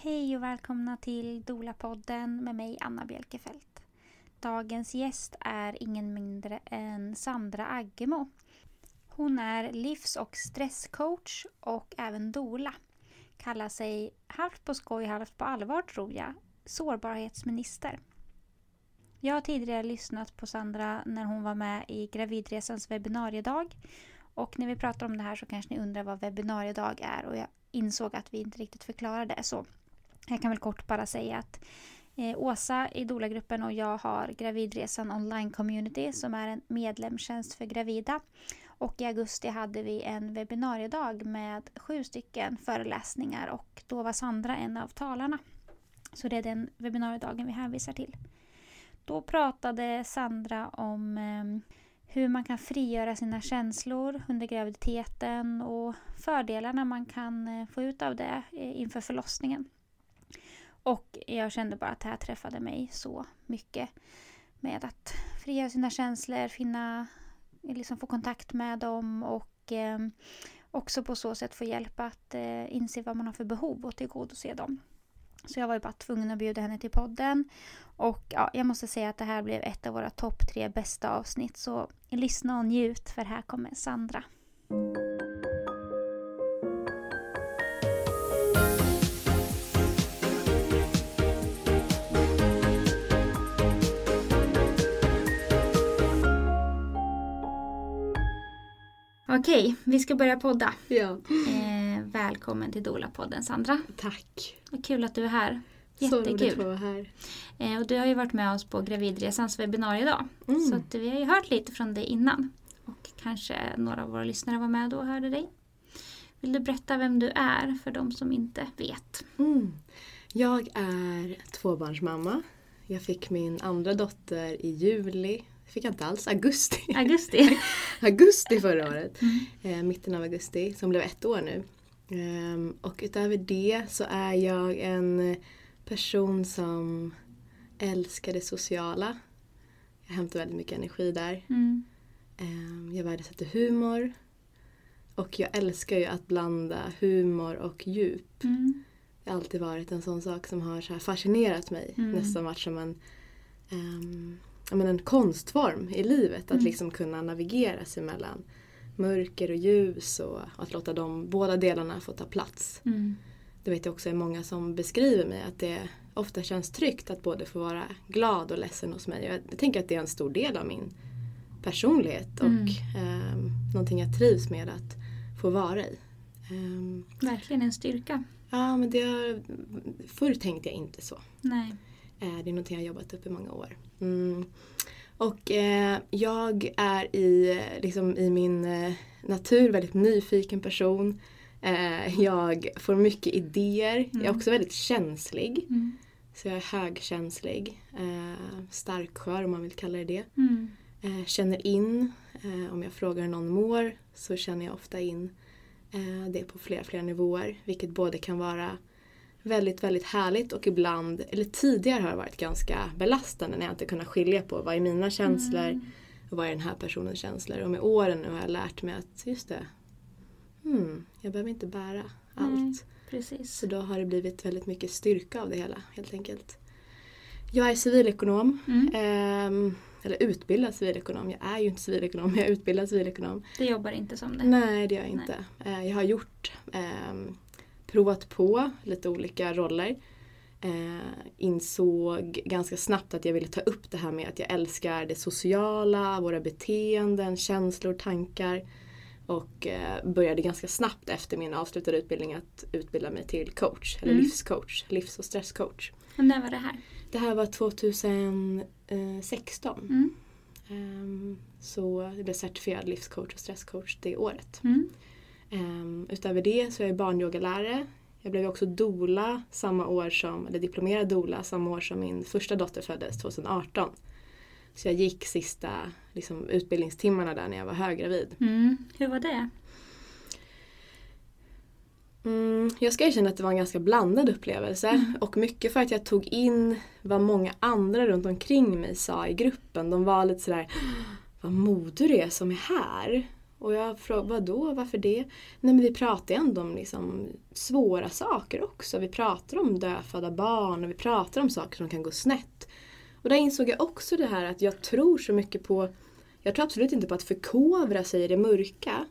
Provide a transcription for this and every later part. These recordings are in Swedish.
Hej och välkomna till Dola-podden med mig Anna Bjelkefelt. Dagens gäst är ingen mindre än Sandra Aggemo. Hon är livs och stresscoach och även dola. Kallar sig halvt på skoj, halvt på allvar tror jag, sårbarhetsminister. Jag har tidigare lyssnat på Sandra när hon var med i Gravidresans webbinariedag. Och när vi pratar om det här så kanske ni undrar vad webbinariedag är och jag insåg att vi inte riktigt förklarade det. Så jag kan väl kort bara säga att eh, Åsa i Dola-gruppen och jag har Gravidresan online community som är en medlemstjänst för gravida. Och i augusti hade vi en webbinariedag med sju stycken föreläsningar och då var Sandra en av talarna. Så det är den webbinariedagen vi hänvisar till. Då pratade Sandra om eh, hur man kan frigöra sina känslor under graviditeten och fördelarna man kan eh, få ut av det eh, inför förlossningen. Och jag kände bara att det här träffade mig så mycket. Med att frigöra sina känslor, finna, liksom få kontakt med dem och eh, också på så sätt få hjälp att eh, inse vad man har för behov och tillgodose dem. Så jag var ju bara tvungen att bjuda henne till podden. Och ja, jag måste säga att det här blev ett av våra topp tre bästa avsnitt. Så lyssna och njut för här kommer Sandra. Okej, vi ska börja podda. Ja. Eh, välkommen till Dola-podden Sandra. Tack. Vad kul att du är här. Så Jättekul. vara här. Eh, och du har ju varit med oss på Gravidresans webbinariedag. Mm. Så att vi har ju hört lite från dig innan. Och kanske några av våra lyssnare var med då och hörde dig. Vill du berätta vem du är för de som inte vet? Mm. Jag är tvåbarnsmamma. Jag fick min andra dotter i juli. Fick jag inte alls, augusti. Augusti. augusti förra året. Mm. Eh, mitten av augusti, som blev ett år nu. Ehm, och utöver det så är jag en person som älskar det sociala. Jag hämtar väldigt mycket energi där. Mm. Ehm, Jag värdesätter humor. Och jag älskar ju att blanda humor och djup. Mm. Det har alltid varit en sån sak som har fascinerat mig. Mm. Nästan varit som en, ja, men en konstform i livet. Att Mm. liksom kunna navigera sig mellan mörker och ljus och att låta de båda delarna få ta plats. Mm. Det vet jag också är många som beskriver mig att det ofta känns tryggt att både få vara glad och ledsen hos mig. Jag, tänker att det är en stor del av min personlighet och Mm. ehm, någonting jag trivs med att få vara i. Ehm, Verkligen en styrka. ja, men det har, förr tänkte jag inte så. Nej. Eh, Det är någonting jag har jobbat upp i många år. Mm. Och eh, jag är i, liksom, i min eh, natur väldigt nyfiken person. Eh, jag får mycket idéer. Jag är Mm. också väldigt känslig. Mm. Så jag är högkänslig. Eh, starkskör om man vill kalla det det. Mm. Eh, känner in. Eh, om jag frågar hur någon mår så känner jag ofta in det på flera, flera nivåer. Vilket både kan vara väldigt, väldigt härligt och ibland, eller tidigare har det varit ganska belastande när jag inte kunnat skilja på vad är mina känslor Mm. och vad är den här personens känslor. Och med åren nu har jag lärt mig att just det, hmm, jag behöver inte bära allt. Nej. Precis. Så då har det blivit väldigt mycket styrka av det hela helt enkelt. Jag är civilekonom. Mm. Ehm, eller utbildad civilekonom. Jag är ju inte civilekonom, jag är utbildad civilekonom. Du jobbar inte som det? Nej, det gör jag inte. Eh, jag har gjort, ehm, provat på lite olika roller. Eh, insåg ganska snabbt att jag ville ta upp det här med att jag älskar det sociala, våra beteenden, känslor, tankar. Och eh, började ganska snabbt efter min avslutade utbildning att utbilda mig till coach, eller Mm. livscoach, livs och stresscoach. Och när var det här? Det här var 2016. Mm. Ehm, så jag blev certifierad livscoach och stresscoach det året. Mm. Um, utöver det så är jag barnyogalärare. Jag blev också doula samma år som, eller diplomerad doula samma år som min första dotter föddes, 2018. Så jag gick sista liksom, utbildningstimmarna där när jag var höggravid. Mm. Hur var det? Mm, jag ska erkänna att det var en ganska blandad upplevelse och mycket för att jag tog in vad många andra runt omkring mig sa i gruppen. De var lite sådär, vad modig du är som är här. Och jag frågade, vadå, varför det? Nej men vi pratar ju ändå om liksom svåra saker också. Vi pratar om dödfödda barn och vi pratar om saker som kan gå snett. Och där insåg jag också det här att jag tror så mycket på, jag tror absolut inte på att förkovra sig i det mörka.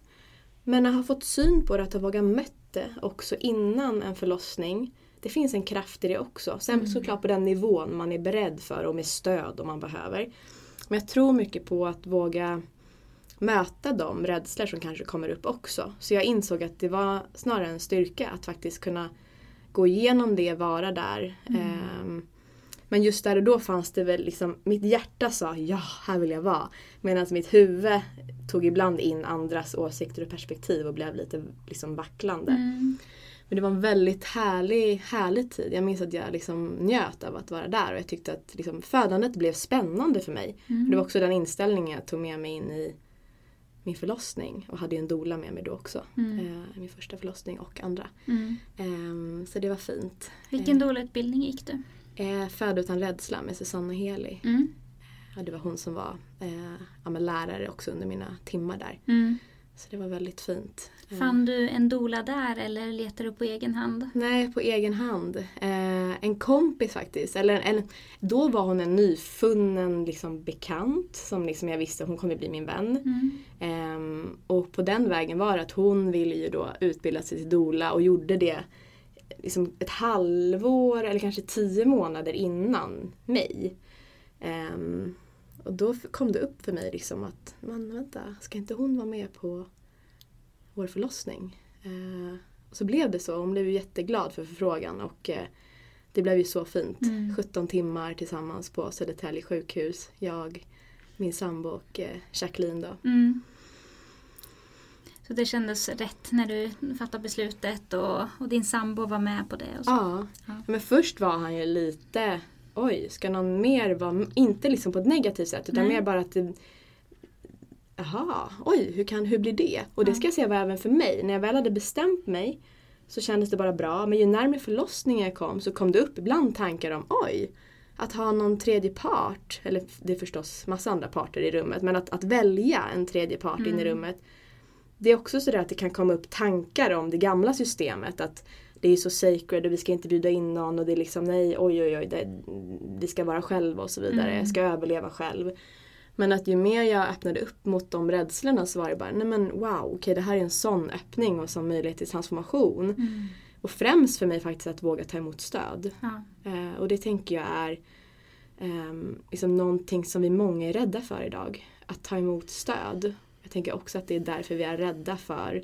Men att ha fått syn på det, att ha vågat mött det också innan en förlossning. Det finns en kraft i det också. Sen Mm. såklart på den nivån man är beredd för och med stöd om man behöver. Men jag tror mycket på att våga möta de rädslor som kanske kommer upp också. Så jag insåg att det var snarare en styrka att faktiskt kunna gå igenom det, vara där. Mm. Ehm, men just där och då fanns det väl liksom, mitt hjärta sa ja, här vill jag vara. Medan mitt huvud tog ibland in andras åsikter och perspektiv och blev lite liksom vacklande. Mm. Men det var en väldigt härlig, härlig tid. Jag minns att jag liksom njöt av att vara där och jag tyckte att liksom födandet blev spännande för mig. Mm. Det var också den inställningen jag tog med mig in i min förlossning och hade ju en doula med mig då också. Mm. Eh, min första förlossning och andra. Mm. Ehm, så det var fint. Vilken doula-utbildning gick du? Eh, Född utan rädsla med Susanna Heli. Mm. Ja, det var hon som var eh, ja, lärare också under mina timmar där. Mm. Så det var väldigt fint. Eh, Fann du en doula där eller letade du på egen hand? Nej, på egen hand. Eh, en kompis faktiskt. Eller en, då var hon en nyfunnen liksom, bekant som liksom jag visste hon kommer bli min vän. Mm. Ehm, och på den vägen var det att hon ville ju då utbilda sig till doula och gjorde det liksom ett halvår eller kanske tio månader innan mig. Ehm, och då kom det upp för mig liksom att, men vänta, ska inte hon vara med på vår förlossning? Eh, och så blev det så, hon blev ju jätteglad för förfrågan och eh, det blev ju så fint. Mm. 17 timmar tillsammans på Södertälje sjukhus. Jag, min sambo och eh, Jacqueline då. Mm. Så det kändes rätt när du fattade beslutet och, och din sambo var med på det? Och så. Ja. Ja. Men först var han ju lite, oj, ska någon mer vara, inte liksom på ett negativt sätt utan Nej. mer bara att det, Jaha, oj, hur, kan, hur blir det? Och det ska jag säga var även för mig. När jag väl hade bestämt mig så kändes det bara bra. Men ju närmare förlossningen jag kom så kom det upp ibland tankar om oj, att ha någon tredje part, eller det är förstås massa andra parter i rummet, men att, att välja en tredje part in i Mm. rummet. Det är också sådär att det kan komma upp tankar om det gamla systemet. Att det är så sacred och vi ska inte bjuda in någon och det är liksom nej, oj oj oj, det, vi ska vara själva och så vidare. Mm. Jag ska överleva själv. Men att ju mer jag öppnade upp mot de rädslorna så var det bara, nej men wow, okej det här är en sån öppning och sån möjlighet till transformation. Mm. Och främst för mig faktiskt att våga ta emot stöd. Ja. Eh, och det tänker jag är ehm, liksom någonting som vi många är rädda för idag. Att ta emot stöd. Jag tänker också att det är därför vi är rädda för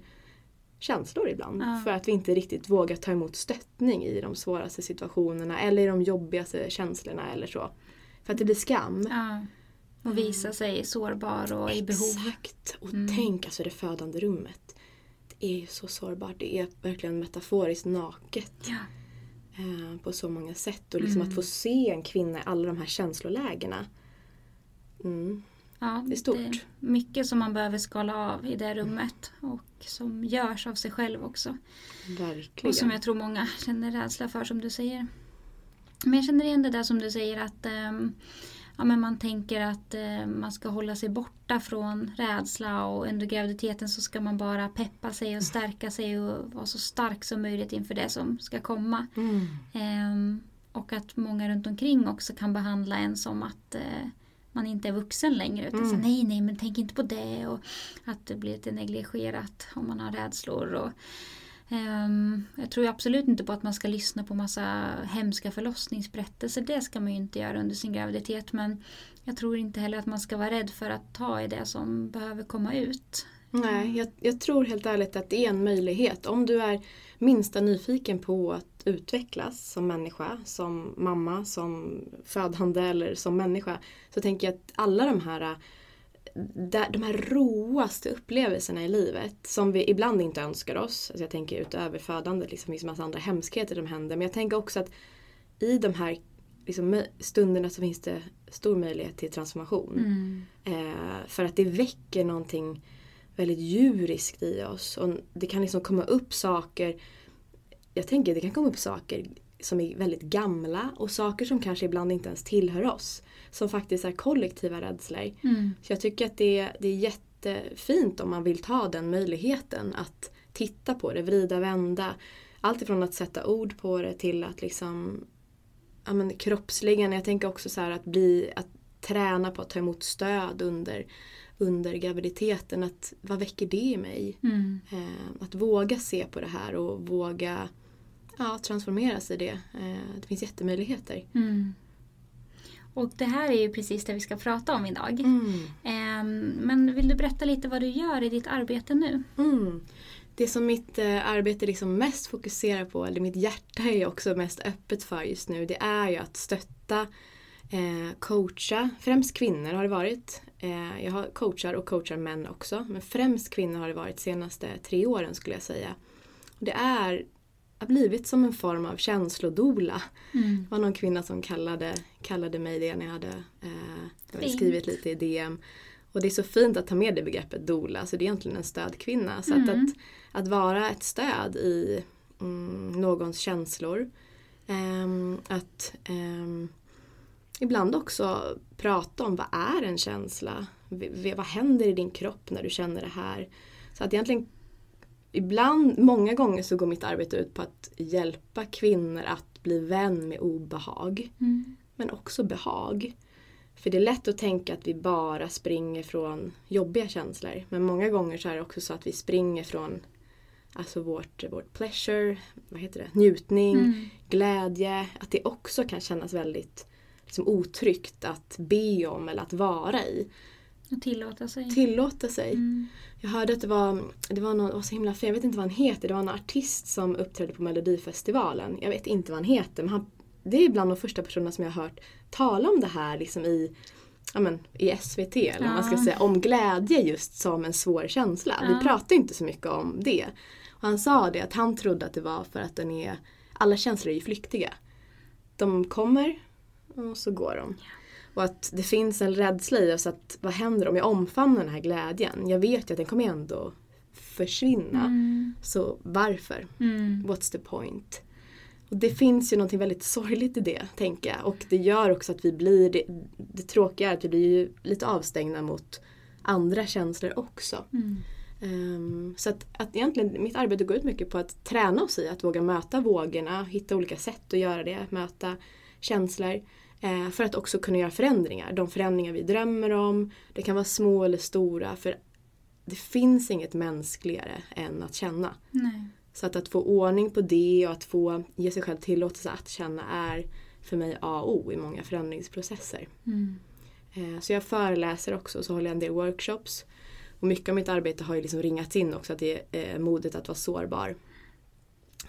känslor ibland. Ja. För att vi inte riktigt vågar ta emot stöttning i de svåraste situationerna eller i de jobbigaste känslorna eller så. För att det blir skam. Ja. Och visa sig sårbar och i behov. Exakt! Och Mm. tänk alltså det födande rummet. Det är ju så sårbart. Det är verkligen metaforiskt naket. Ja. eh, på så många sätt. Och liksom Mm. att få se en kvinna i alla de här känslolägena. Mm, Ja, Det är stort. är mycket som man behöver skala av i det rummet och som görs av sig själv också. verkligen. Och som jag tror många känner rädsla för som du säger. Men jag känner igen det där som du säger att ehm, ja, men man tänker att eh, man ska hålla sig borta från rädsla och under graviditeten så ska man bara peppa sig och stärka sig och vara så stark som möjligt inför det som ska komma. Mm. Ehm, och att många runt omkring också kan behandla en som att eh, man inte är vuxen längre. Utan Mm. så, nej, nej, men tänk inte på det. Och att det blir lite negligerat om man har rädslor. Och, Ehm, jag tror absolut inte på att man ska lyssna på massa hemska förlossningsberättelser. Det ska man ju inte göra under sin graviditet. Men jag tror inte heller att man ska vara rädd för att ta i det som behöver komma ut. Nej, jag, jag tror helt ärligt att det är en möjlighet. Om du är minsta nyfiken på att utvecklas som människa, som mamma, som födande eller som människa. Så tänker jag att alla de här där- de här roaste upplevelserna i livet som vi ibland inte önskar oss. Alltså jag tänker utöver födandet, liksom, det finns massa andra hemskheter som händer. Men jag tänker också att i de här liksom, stunderna så finns det stor möjlighet till transformation. Mm. Eh, för att det väcker någonting väldigt djuriskt i oss. Och det kan liksom komma upp saker. Jag tänker det kan komma upp saker som är väldigt gamla och saker som kanske ibland inte ens tillhör oss. Som faktiskt är kollektiva rädslor. Mm. Så jag tycker att det, det är jättefint om man vill ta den möjligheten att titta på det, vrida, vända. Allt ifrån att sätta ord på det till att liksom ja, men kroppsligen. Jag tänker också så att bli, att träna på att ta emot stöd under, under graviditeten. Att, vad väcker det i mig? Mm. Eh, att våga se på det här och våga ja, transformeras i det. Eh, det finns jättemöjligheter. Mm. Och det här är ju precis det vi ska prata om idag. Mm. Ehm, men vill du berätta lite vad du gör i ditt arbete nu? Mm. Det som mitt eh, arbete liksom mest fokuserar på, eller mitt hjärta är också mest öppet för just nu, det är ju att stötta, eh, coacha, främst kvinnor har det varit. Eh, jag har coachar och coachar män också, men främst kvinnor har det varit de senaste tre åren skulle jag säga. Det är har blivit som en form av känslodola. Mm. Det var någon kvinna som kallade, kallade mig det när jag hade, eh, jag hade Fint. skrivit lite i DM. Och det är så fint att ta med det begreppet dola, så det är egentligen en stödkvinna. Så att, Mm. att, att vara ett stöd i mm, någons känslor. Ehm, att ehm, ibland också prata om vad är en känsla? V- vad händer i din kropp när du känner det här? Så att egentligen Ibland, många gånger så går mitt arbete ut på att hjälpa kvinnor att bli vän med obehag. Mm. Men också behag. För det är lätt att tänka att vi bara springer från jobbiga känslor. Men många gånger så är det också så att vi springer från alltså vårt, vårt pleasure, vad heter det, njutning, Mm. glädje. Att det också kan kännas väldigt liksom, otryggt att be om eller att vara i. Och tillåta sig. Tillåta sig. Mm. Jag hörde att det var, det var någon, det var så himla fel, jag vet inte vad han heter, det var en artist som uppträdde på Melodifestivalen. Jag vet inte vad han heter men han, det är bland de första personerna som jag har hört tala om det här liksom i, ja men, i SVT eller vad man ska Ja. säga, om glädje just som en svår känsla. Ja. Vi pratar inte så mycket om det. Och han sa det att han trodde att det var för att den är, alla känslor är ju flyktiga. De kommer och så går de. Och att det finns en rädsla i oss att vad händer om jag omfamnar den här glädjen? Jag vet ju att den kommer ändå försvinna. Mm. Så varför? Mm. What's the point? Och det finns ju någonting väldigt sorgligt i det, tänker jag. Och det gör också att vi blir, det, det tråkiga är att vi blir ju lite avstängda mot andra känslor också. Mm. Ehm, så att, att egentligen mitt arbete går ut mycket på att träna oss i att våga möta vågorna, hitta olika sätt att göra det, möta känslor. Eh, för att också kunna göra förändringar. De förändringar vi drömmer om. Det kan vara små eller stora. För det finns inget mänskligare än att känna. Nej. Så att, att få ordning på det och att få ge sig själv tillåtelse att känna är för mig A och O i många förändringsprocesser. Mm. Eh, Så jag föreläser också och så håller jag en del workshops. Och mycket av mitt arbete har ju liksom ringats in också att det är eh, modet att vara sårbar.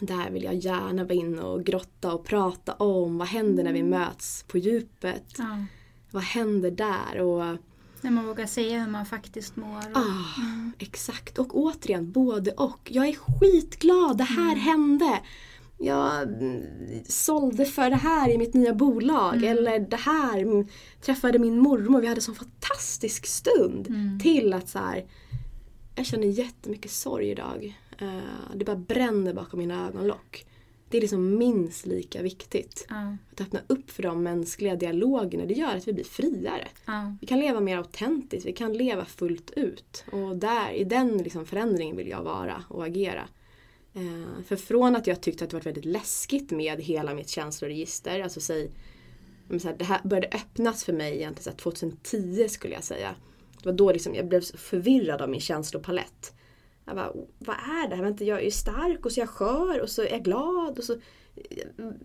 Där vill jag gärna vara inne och grotta och prata om vad händer när vi möts på djupet. Ja. Vad händer där? Och, När man vågar säga hur man faktiskt mår. Och, ah, Mm. Exakt, och återigen både och. Jag är skitglad, det här hände. Jag mm, sålde för det här i mitt nya bolag. Mm. Eller det här, mm, träffade min mormor, vi hade en sån fantastisk stund. Mm. Till att så här, jag känner jättemycket sorg idag. Eh, det bara bränner bakom mina ögonlock. Det är liksom minst lika viktigt. Ja. Att öppna upp för de mänskliga dialogerna, det gör att vi blir friare. Ja. Vi kan leva mer autentiskt, vi kan leva fullt ut. Och där, i den liksom förändringen vill jag vara och agera. Eh, för från att jag tyckte att det var väldigt läskigt med hela mitt känsloregister, alltså säg, så här, det här började öppnas för mig egentligen så här 2010 skulle jag säga. Det var då liksom, jag blev så förvirrad av min känslopalett. Jag bara, vad är det här? Vänta, jag är ju stark och så är jag skör och så är jag glad. Och så,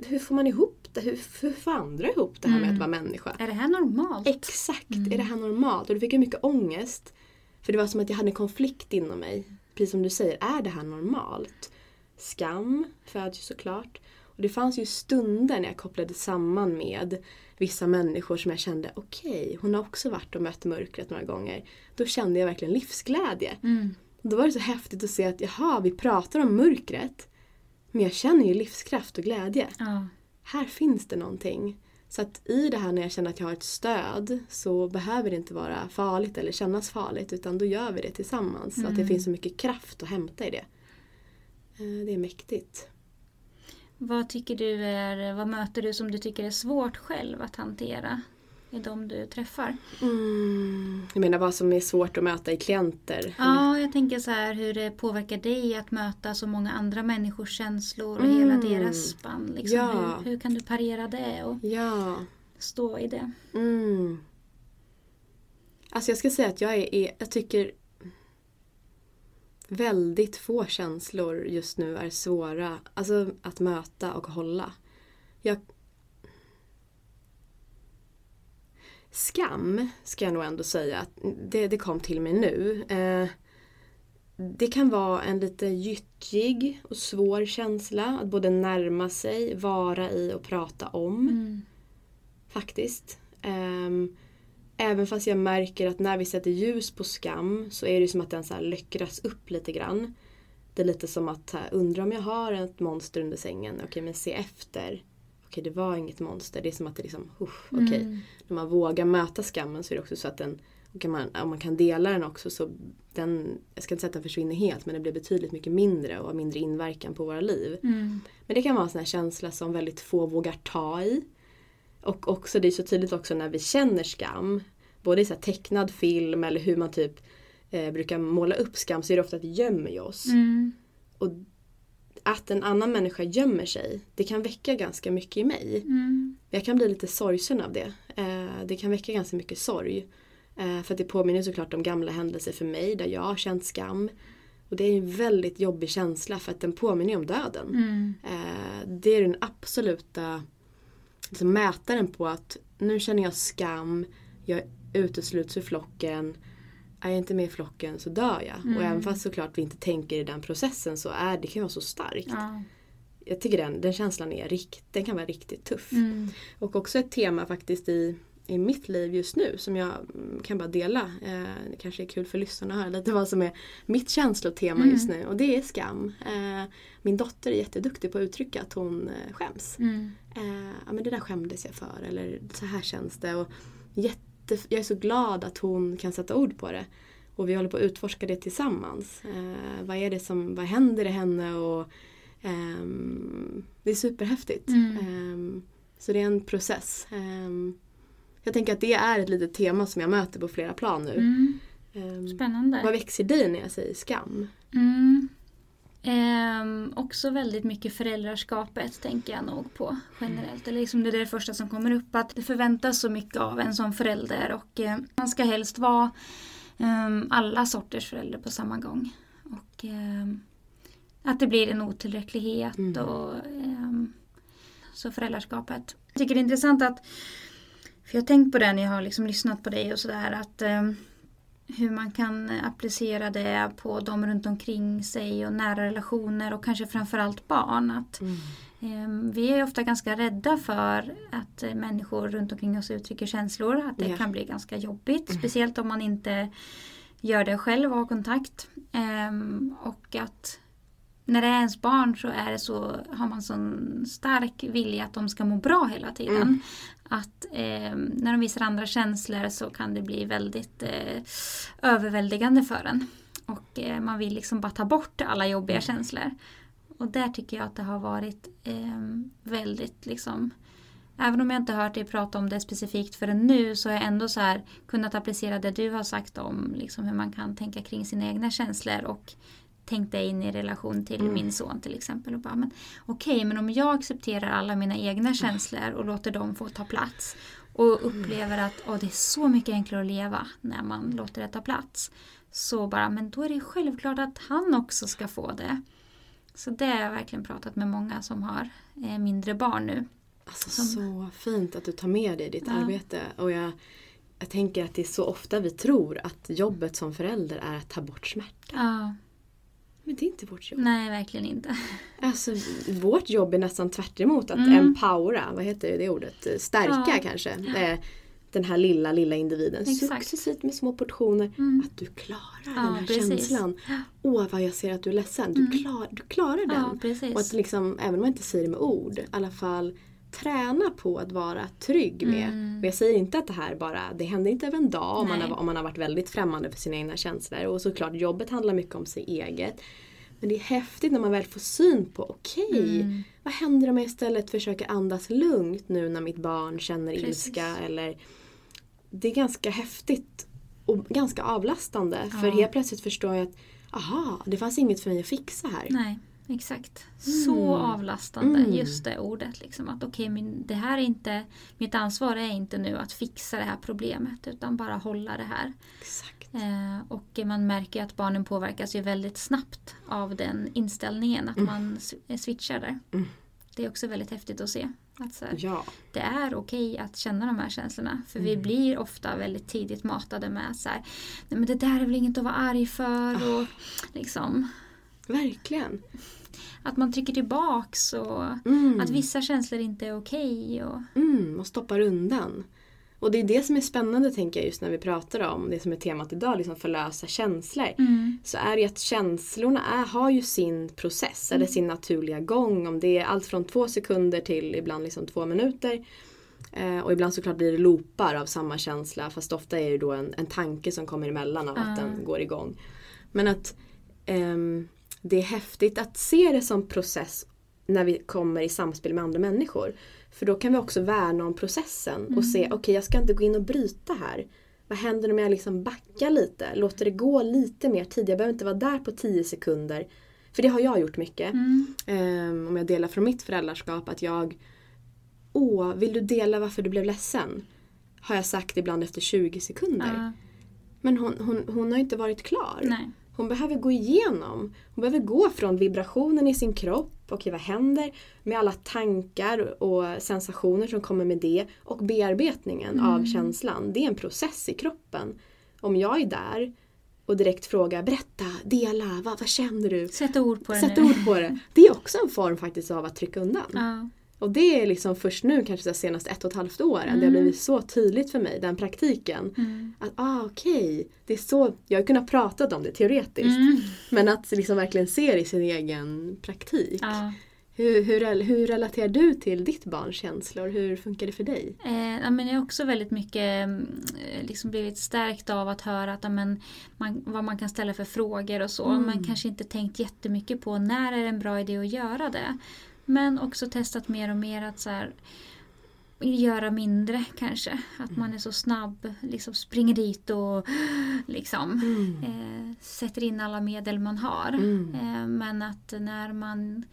hur får man ihop det? Hur, hur får andra ihop det här med Mm. att vara människa? Är det här normalt? Exakt, Mm. är det här normalt? Och då fick jag mycket ångest. För det var som att jag hade en konflikt inom mig. Precis som du säger, är det här normalt? Skam föds ju såklart. Och det fanns ju stunder när jag kopplade samman med vissa människor som jag kände, okej, hon har också varit och mött mörkret några gånger. Då kände jag verkligen livsglädje. Mm. Då var det så häftigt att se att, jaha, vi pratar om mörkret. Men jag känner ju livskraft och glädje Ja. här finns det någonting. Så att i det här när jag känner att jag har ett stöd så behöver det inte vara farligt eller kännas farligt utan då gör vi det tillsammans. Så att det Mm. finns så mycket kraft att hämta i det. Eh, Det är mäktigt. Vad tycker du är, vad möter du som du tycker är svårt själv att hantera? I de du träffar? Mm, jag menar vad som är svårt att möta i klienter? eller? Ja, jag tänker så här hur det påverkar dig att möta så många andra människors känslor och Mm. hela deras spann. Liksom. Ja. Hur, hur kan du parera det och Ja. stå i det? Mm. Alltså jag ska säga att jag är, är, jag tycker väldigt få känslor just nu är svåra alltså att möta och hålla. Jag... Skam ska jag nog ändå säga, att det, det kom till mig nu. Eh, det kan vara en lite gyttjig och svår känsla att både närma sig, vara i och prata om Mm. faktiskt. Ehm, även fast jag märker att när vi sätter ljus på skam så är det som att den så här löckras upp lite grann. Det är lite som att undra om jag har ett monster under sängen. Okej men se efter. Okej det var inget monster. Det är som att det liksom, usch, okej. Mm. När man vågar möta skammen så är det också så att den, kan man, om man kan dela den också så den, jag ska inte säga att den försvinner helt men det blir betydligt mycket mindre och har mindre inverkan på våra liv. Mm. Men det kan vara en sån här känsla som väldigt få vågar ta i. Och också, det är så tydligt också när vi känner skam. Både i så tecknad film eller hur man typ eh, brukar måla upp skam så är det ofta att vi gömmer oss. Mm. Och att en annan människa gömmer sig, det kan väcka ganska mycket i mig. Mm. Jag kan bli lite sorgsen av det. Eh, det kan väcka ganska mycket sorg. Eh, för att det påminner såklart om gamla händelser för mig där jag har känt skam. Och det är en väldigt jobbig känsla för att den påminner om döden. Mm. Eh, det är den absoluta liksom, mätaren på att nu känner jag skam, jag utesluts ur flocken. Är jag inte med i flocken så dör jag. Mm. Och även fast såklart vi inte tänker i den processen så är det kan vara så starkt. Ja. Jag tycker den, den känslan är rikt, den kan vara riktigt tuff. Mm. Och också ett tema faktiskt i, i mitt liv just nu som jag mm, kan bara dela. Eh, det kanske är kul för lyssnarna att höra lite vad som är mitt känslotema Mm. just nu och det är skam. Eh, min dotter är jätteduktig på att uttrycka att hon eh, skäms. Mm. Eh, ja, men det där skämdes jag för eller så här känns det. Och jätte, jag är så glad att hon kan sätta ord på det. Och vi håller på att utforska det tillsammans. Eh, vad är det som, vad händer i henne? Och, ehm, det är superhäftigt. Mm. Ehm, så det är en process. Ehm, jag tänker att det är ett litet tema som jag möter på flera plan nu. Mm. Ehm, Spännande. vad växer dig när jag säger skam? Mm. Ehm, också väldigt mycket föräldraskapet tänker jag nog på generellt. Eller liksom det är det första som kommer upp att det förväntas så mycket av en som förälder och eh, man ska helst vara ehm, alla sorters förälder på samma gång. Och ehm, att det blir en otillräcklighet Mm. och ehm, så föräldraskapet. Jag tycker det är intressant att för jag har tänkt på det när jag har liksom lyssnat på dig och sådär att ehm, hur man kan applicera det på de runt omkring sig och nära relationer och kanske framförallt barn. Att, eh, vi är ofta ganska rädda för att eh, människor runt omkring oss uttrycker känslor. Att det Ja. kan bli ganska jobbigt. Speciellt om man inte gör det själv och har kontakt. Ehm, och att när det är ens barn så är det så, har man sån stark vilja att de ska må bra hela tiden. Mm. Att eh, när de visar andra känslor så kan det bli väldigt eh, överväldigande för en. Och eh, man vill liksom bara ta bort alla jobbiga Mm. känslor. Och där tycker jag att det har varit eh, väldigt liksom Även om jag inte hört dig prata om det specifikt förrän nu så har jag ändå så här kunnat applicera det du har sagt om liksom hur man kan tänka kring sina egna känslor och tänkt dig in i relation till Mm. min son till exempel. Och bara, men, Okej, men om jag accepterar alla mina egna känslor och låter dem få ta plats och upplever att åh, det är så mycket enklare att leva när man låter det ta plats. Så bara, men då är det självklart att han också ska få det. Så det har jag verkligen pratat med många som har eh, mindre barn nu. Alltså Som- så fint att du tar med dig i ditt Ja. arbete. Och jag, jag tänker att det är så ofta vi tror att jobbet som förälder är att ta bort smärta. Ja, Men det är inte vårt jobb. nej verkligen inte. Alltså, vårt jobb är nästan tvärt att Mm. empowera, vad heter det ordet? Stärka Ja. kanske. Eh, Den här lilla, lilla individen. Exakt. Successivt med små portioner. Mm. Att du klarar Ja, den här precis. känslan. Åh vad jag ser att du är ledsen. Du, Mm. klar, du klarar den. Ja, precis. Och att liksom, även om man inte säger det med ord, i alla fall träna på att vara trygg med. Mm. Och jag säger inte att det här bara, det händer inte över en dag om man, har, om man har varit väldigt främmande för sina egna känslor. Och såklart, jobbet handlar mycket om sig eget. Men det är häftigt när man väl får syn på, okej, Mm. vad händer om jag istället försöker andas lugnt nu när mitt barn känner Precis. ilska eller det är ganska häftigt och ganska avlastande. Ja. För helt plötsligt förstår jag att aha, det fanns inget för mig att fixa här. Nej, exakt. Så Mm. avlastande, Mm. just det ordet. Liksom, att okej, men det här är inte, mitt ansvar är inte nu att fixa det här problemet utan bara hålla det här. Exakt. Eh, och man märker att barnen påverkas ju väldigt snabbt av den inställningen, att Mm. man sw- switchar där. Mm. Det är också väldigt häftigt att se. Att så här, Ja. det är okej att känna de här känslorna. För vi Mm. blir ofta väldigt tidigt matade med så här, Nej, men det där är väl inget att vara arg för. Ah. Och liksom, Verkligen. Att man trycker tillbaks och Mm. att vissa känslor inte är okej. Och, Mm, och stoppar undan. Och det är det som är spännande tänker jag just när vi pratar om det som är temat idag, liksom förlösa känslor. Så är det ju att känslorna är, har ju sin process eller sin naturliga gång. Om det är allt från två sekunder till ibland liksom två minuter. Eh, och ibland såklart blir det loopar av samma känsla fast ofta är det då en, en tanke som kommer emellan av att Ah. den går igång. Men att ehm, det är häftigt att se det som process när vi kommer i samspel med andra människor. För då kan vi också värna om processen och se, okej jag ska inte gå in och bryta här. Vad händer om jag liksom backar lite? Låter det gå lite mer tid? Jag behöver inte vara där på 10 sekunder. För det har jag gjort mycket. mm, Ehm, om jag delar från mitt föräldraskap att jag Åh, vill du dela varför du blev ledsen? Har jag sagt ibland efter 20 sekunder. ja, Men hon, hon, hon har inte varit klar. nej. Hon behöver gå igenom. Hon behöver gå från vibrationen i sin kropp, okej vad händer? Med alla tankar och sensationer som kommer med det. Och bearbetningen av känslan. Det är en process i kroppen. Om jag är där och direkt frågar berätta, dela, vad, vad känner du? Sätt ord på det Sätt nu. ord på det. Det är också en form faktiskt av att trycka undan. Ja, Och det är liksom först nu, kanske de senaste ett och ett halvt åren, det har blivit så tydligt för mig, den praktiken. mm, Att ah, okej, det är så, jag har kunnat prata om det teoretiskt. mm, Men att liksom verkligen se det i sin egen praktik. ja. Hur, hur, hur relaterar du till ditt barns känslor? Hur funkar det för dig? Eh, ja, men jag har också väldigt mycket mm, eh, liksom blivit stärkt av att höra att, ja, men, man, vad man kan ställa för frågor och så. Mm. Man kanske inte tänkt jättemycket på när är det en bra idé att göra det. Men också testat mer och mer att så här, göra mindre kanske. Att man är så snabb, liksom springer dit och liksom eh, sätter in alla medel man har. Mm. Eh, men att när man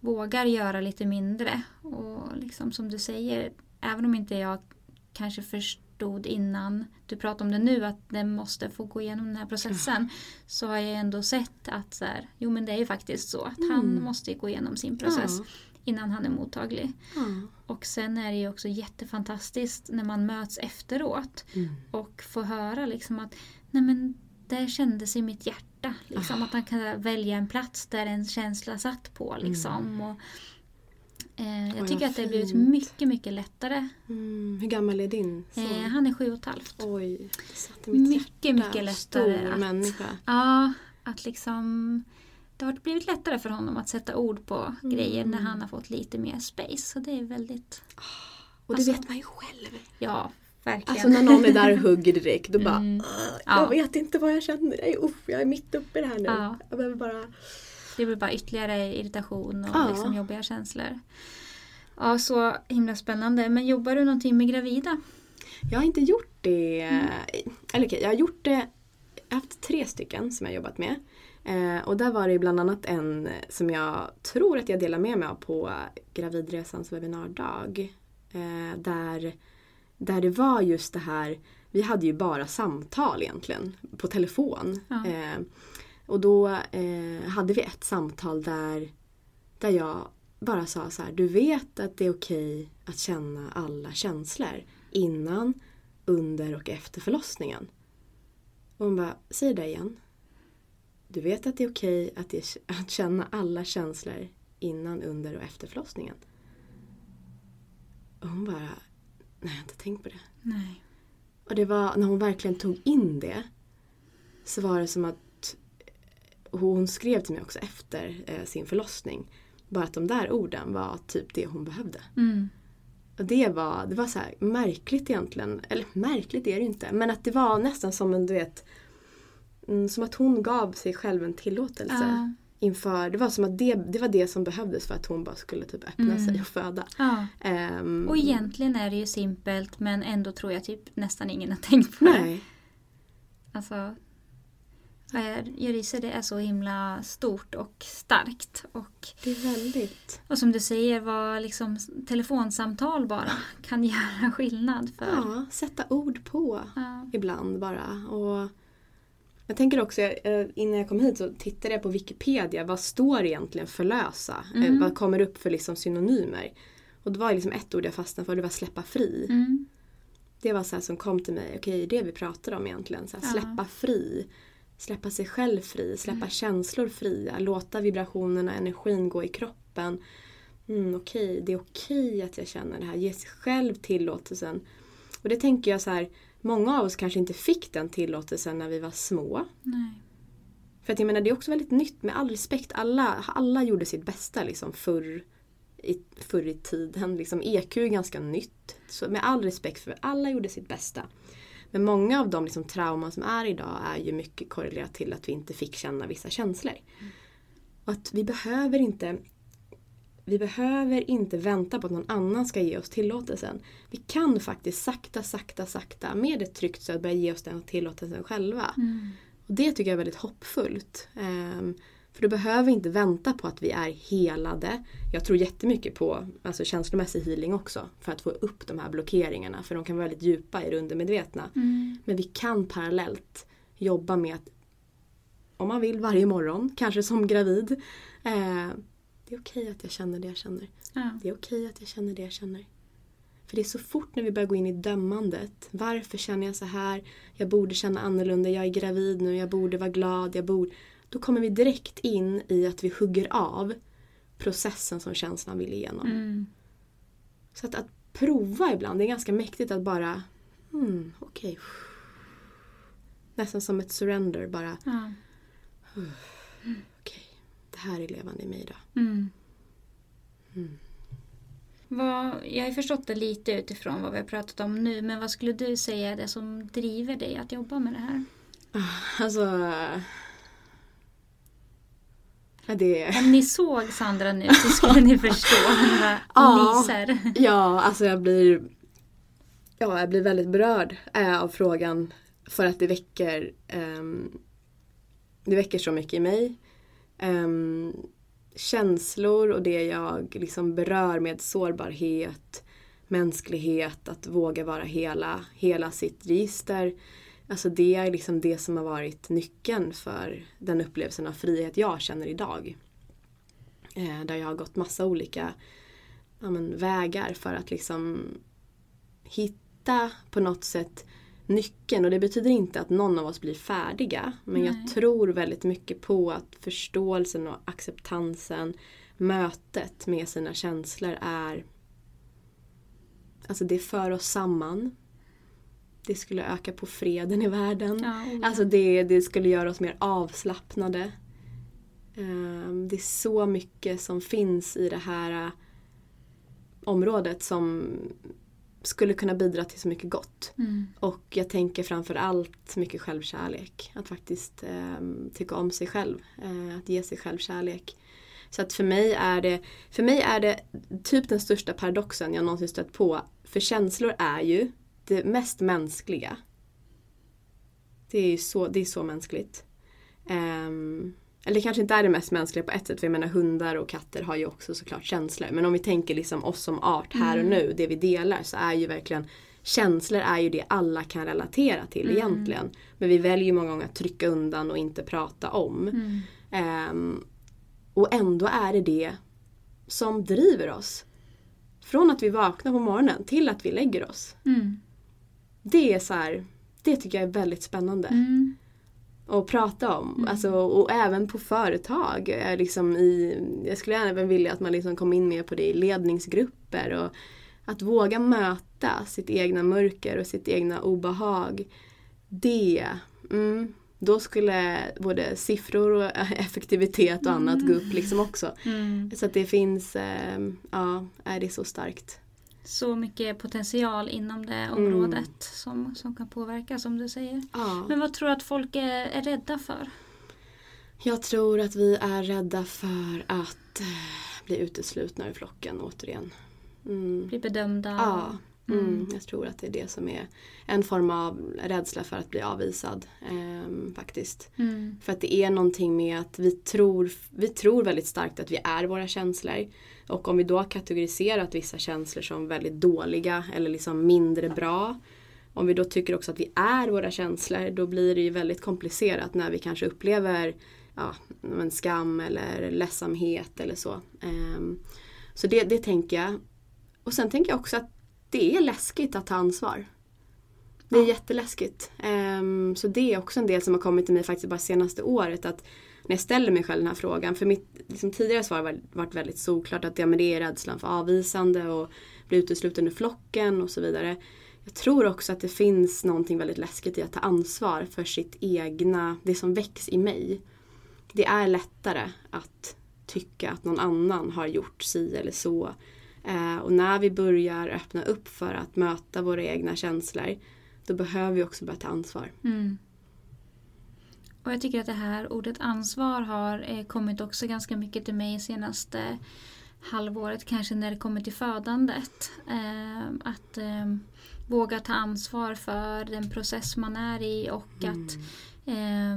vågar göra lite mindre och liksom som du säger, även om inte jag kanske förstod innan du pratar om det nu att den måste få gå igenom den här processen så har jag ändå sett att så här, jo men det är ju faktiskt så att han Mm. måste gå igenom sin process innan han är mottaglig. Ja. Och sen är det ju också jättefantastiskt när man möts efteråt Mm. och får höra liksom att nej men det kändes i mitt hjärta. Liksom, Ah. Att man kan välja en plats där en känsla satt på. Liksom. Och, eh, jag Oj, tycker att det har blivit mycket, mycket lättare. Mm. Hur gammal är din son? Eh, han är sju och ett halvt. Oj, det satt i mitt Mycket, hjärta. mycket lättare Stor att- människa. Ja, att liksom det har blivit lättare för honom att sätta ord på Mm. grejer när han har fått lite mer space. Så det är väldigt, Och det Alltså- vet man ju själv. ja, verkligen. Alltså när någon är där och hugger direkt då bara Mm. "Åh, Ja. Jag vet inte vad jag känner. Jag är, uff, jag är mitt uppe i det här nu. Ja. Jag behöver bara... Det blir bara ytterligare irritation och Ja. liksom jobbiga känslor. Ja, så himla spännande. Men jobbar du någonting med gravida? Jag har inte gjort det. Mm. Eller okej, jag har gjort det. Jag har haft tre stycken som jag har jobbat med. Eh, och där var det bland annat en som jag tror att jag delar med mig av på Gravidresans webbinardag. Eh, där, där det var just det här, vi hade ju bara samtal egentligen på telefon. Ja. Eh, och då eh, hade vi ett samtal där, där jag bara sa så här, du vet att det är okej att känna alla känslor innan, under och efter förlossningen. Och hon bara, säg det igen. Du vet att det är okej att, det, att känna alla känslor innan, under och efter förlossningen. Och hon bara, nej jag har inte tänkt på det. Nej. Och det var när hon verkligen tog in det så var det som att hon skrev till mig också efter eh, sin förlossning. Bara att de där orden var typ det hon behövde. Mm. Och det var, det var så här märkligt egentligen. Eller märkligt är det inte. Men att det var nästan som en, du vet, mm, som att hon gav sig själv en tillåtelse. Ja. inför, det var som att det, det var det som behövdes för att hon bara skulle typ öppna Mm. sig och föda. Ja. Ehm, Och egentligen är det ju simpelt men ändå tror jag typ nästan ingen har tänkt på det. Nej, Alltså, Jerice det är så himla stort och starkt. Och, det är väldigt. och som du säger, vad liksom telefonsamtal bara kan göra skillnad för. Ja, sätta ord på Ja. ibland bara. Och jag tänker också, eh, innan jag kom hit så tittade jag på Wikipedia. Vad står egentligen förlösa? Eh, Mm. Vad kommer upp för liksom synonymer? Och det var liksom ett ord jag fastnade för, det var släppa fri. Mm. Det var så här som kom till mig, okej det är det vi pratar om egentligen. Så här, Ja. Släppa fri. Släppa sig själv fri, släppa känslor fria, låta vibrationerna, energin gå i kroppen. Mm, okej, det är okej att jag känner det här, ge sig själv tillåtelsen. Och det tänker jag så här, många av oss kanske inte fick den tillåtelsen när vi var små. Nej. För att jag menar det är också väldigt nytt med all respekt. Alla, alla gjorde sitt bästa liksom förr i, förr i tiden. Liksom, EQ är ganska nytt. Så med all respekt för alla gjorde sitt bästa. Men många av de liksom, trauman som är idag är ju mycket korrelerat till att vi inte fick känna vissa känslor. Och att vi behöver inte vi behöver inte vänta på att någon annan ska ge oss tillåtelsen. Vi kan faktiskt sakta, sakta, sakta med ett tryggt stöd börja ge oss den tillåtelsen själva. Mm. Och det tycker jag är väldigt hoppfullt. Ehm, för du behöver inte vänta på att vi är helade. Jag tror jättemycket på alltså, känslomässig healing också. För att få upp de här blockeringarna. För de kan vara väldigt djupa i det undermedvetna. Mm. Men vi kan parallellt jobba med att om man vill varje morgon, kanske som gravid. Eh, det är okej att jag känner det jag känner. Ja. Det är okej att jag känner det jag känner. För det är så fort när vi börjar gå in i dömandet. Varför känner jag så här? Jag borde känna annorlunda. Jag är gravid nu. Jag borde vara glad. Jag borde... Då kommer vi direkt in i att vi hugger av processen som känslan vill igenom. Mm. Så att, att prova ibland, det är ganska mäktigt att bara... Hmm, okej. Nästan som ett surrender bara. Ja. Okej, det här är levande i mig idag. Mm. Mm. Vad, jag har förstått det lite utifrån vad vi har pratat om nu men vad skulle du säga är det som driver dig att jobba med det här? Alltså... Det... Om ni såg Sandra nu så skulle ni förstå några Ja. alltså jag blir... Ja, jag blir väldigt berörd eh, av frågan. För att det väcker... ehm, det väcker så mycket i mig. Ehm, känslor och det jag liksom berör med sårbarhet, mänsklighet, att våga vara hela, hela sitt register. Alltså det är liksom det som har varit nyckeln för den upplevelsen av frihet jag känner idag. Eh, där jag har gått massa olika ja, men, vägar för att liksom hitta på något sätt nyckeln. Och det betyder inte att någon av oss blir färdiga. Men Nej. jag tror väldigt mycket på att förståelsen och acceptansen, mötet med sina känslor är Alltså det för oss samman. Det skulle öka på freden i världen. Ja, oh, Alltså det, det skulle göra oss mer avslappnade. Ehm, Det är så mycket som finns i det här eh, området som skulle kunna bidra till så mycket gott. mm. Och jag tänker framför allt mycket självkärlek. Att faktiskt ehm, tycka om sig själv. eh, att ge sig självkärlek. Så att för mig är det, för mig är det typ den största paradoxen jag någonsin stött på. För känslor är ju det mest mänskliga. Det är så, det är så mänskligt. Ehm, eller det kanske inte är det mest mänskliga på ett sätt. För jag menar hundar och katter har ju också såklart känslor. Men om vi tänker liksom oss som art här och Mm. nu. Det vi delar så är ju verkligen Känslor är ju det alla kan relatera till Mm. egentligen. Men vi väljer många gånger att trycka undan och inte prata om. Mm. Ehm, och ändå är det det som driver oss. Från att vi vaknar på morgonen till att vi lägger oss. Mm. Det är så här, det tycker jag är väldigt spännande Mm. att prata om. Mm. Alltså, och även på företag. Liksom i, jag skulle även vilja att man liksom kom in mer på det i ledningsgrupper. Och att våga möta sitt egna mörker och sitt egna obehag. Det, mm, då skulle både siffror och effektivitet och annat gå upp liksom också. Mm. Så att det finns, eh, ja, är det så starkt. Så mycket potential inom det Mm. området som, som kan påverka som du säger. Ja. Men vad tror du att folk är, är rädda för? Jag tror att vi är rädda för att eh, bli uteslutna ur flocken återigen. Mm. Bli bedömda? Ja, mm. Mm, jag tror att det är det som är en form av rädsla för att bli avvisad. Eh, faktiskt. Mm. För att det är någonting med att vi tror, vi tror väldigt starkt att vi är våra känslor. Och om vi då har kategoriserat vissa känslor som väldigt dåliga eller liksom mindre bra. Om vi då tycker också att vi är våra känslor då blir det ju väldigt komplicerat när vi kanske upplever ja, en skam eller ledsamhet eller så. Um, så det, det tänker jag. Och sen tänker jag också att det är läskigt att ta ansvar. Det är ja. jätteläskigt. Um, så det är också en del som har kommit till mig faktiskt bara senaste året. Att när jag ställer mig själv den här frågan. För mitt liksom, tidigare svar har varit väldigt såklart att ja, men det är rädslan för avvisande och bli utesluten ur flocken och så vidare. Jag tror också att det finns någonting väldigt läskigt i att ta ansvar för sitt egna, det som väcks i mig. Det är lättare att tycka att någon annan har gjort si eller så. Eh, och när vi börjar öppna upp för att möta våra egna känslor då behöver vi också börja ta ansvar. Mm. Och jag tycker att det här ordet ansvar har eh, kommit också ganska mycket till mig senaste halvåret, kanske när det kommer till födandet. Eh, att eh, våga ta ansvar för den process man är i och mm. att eh,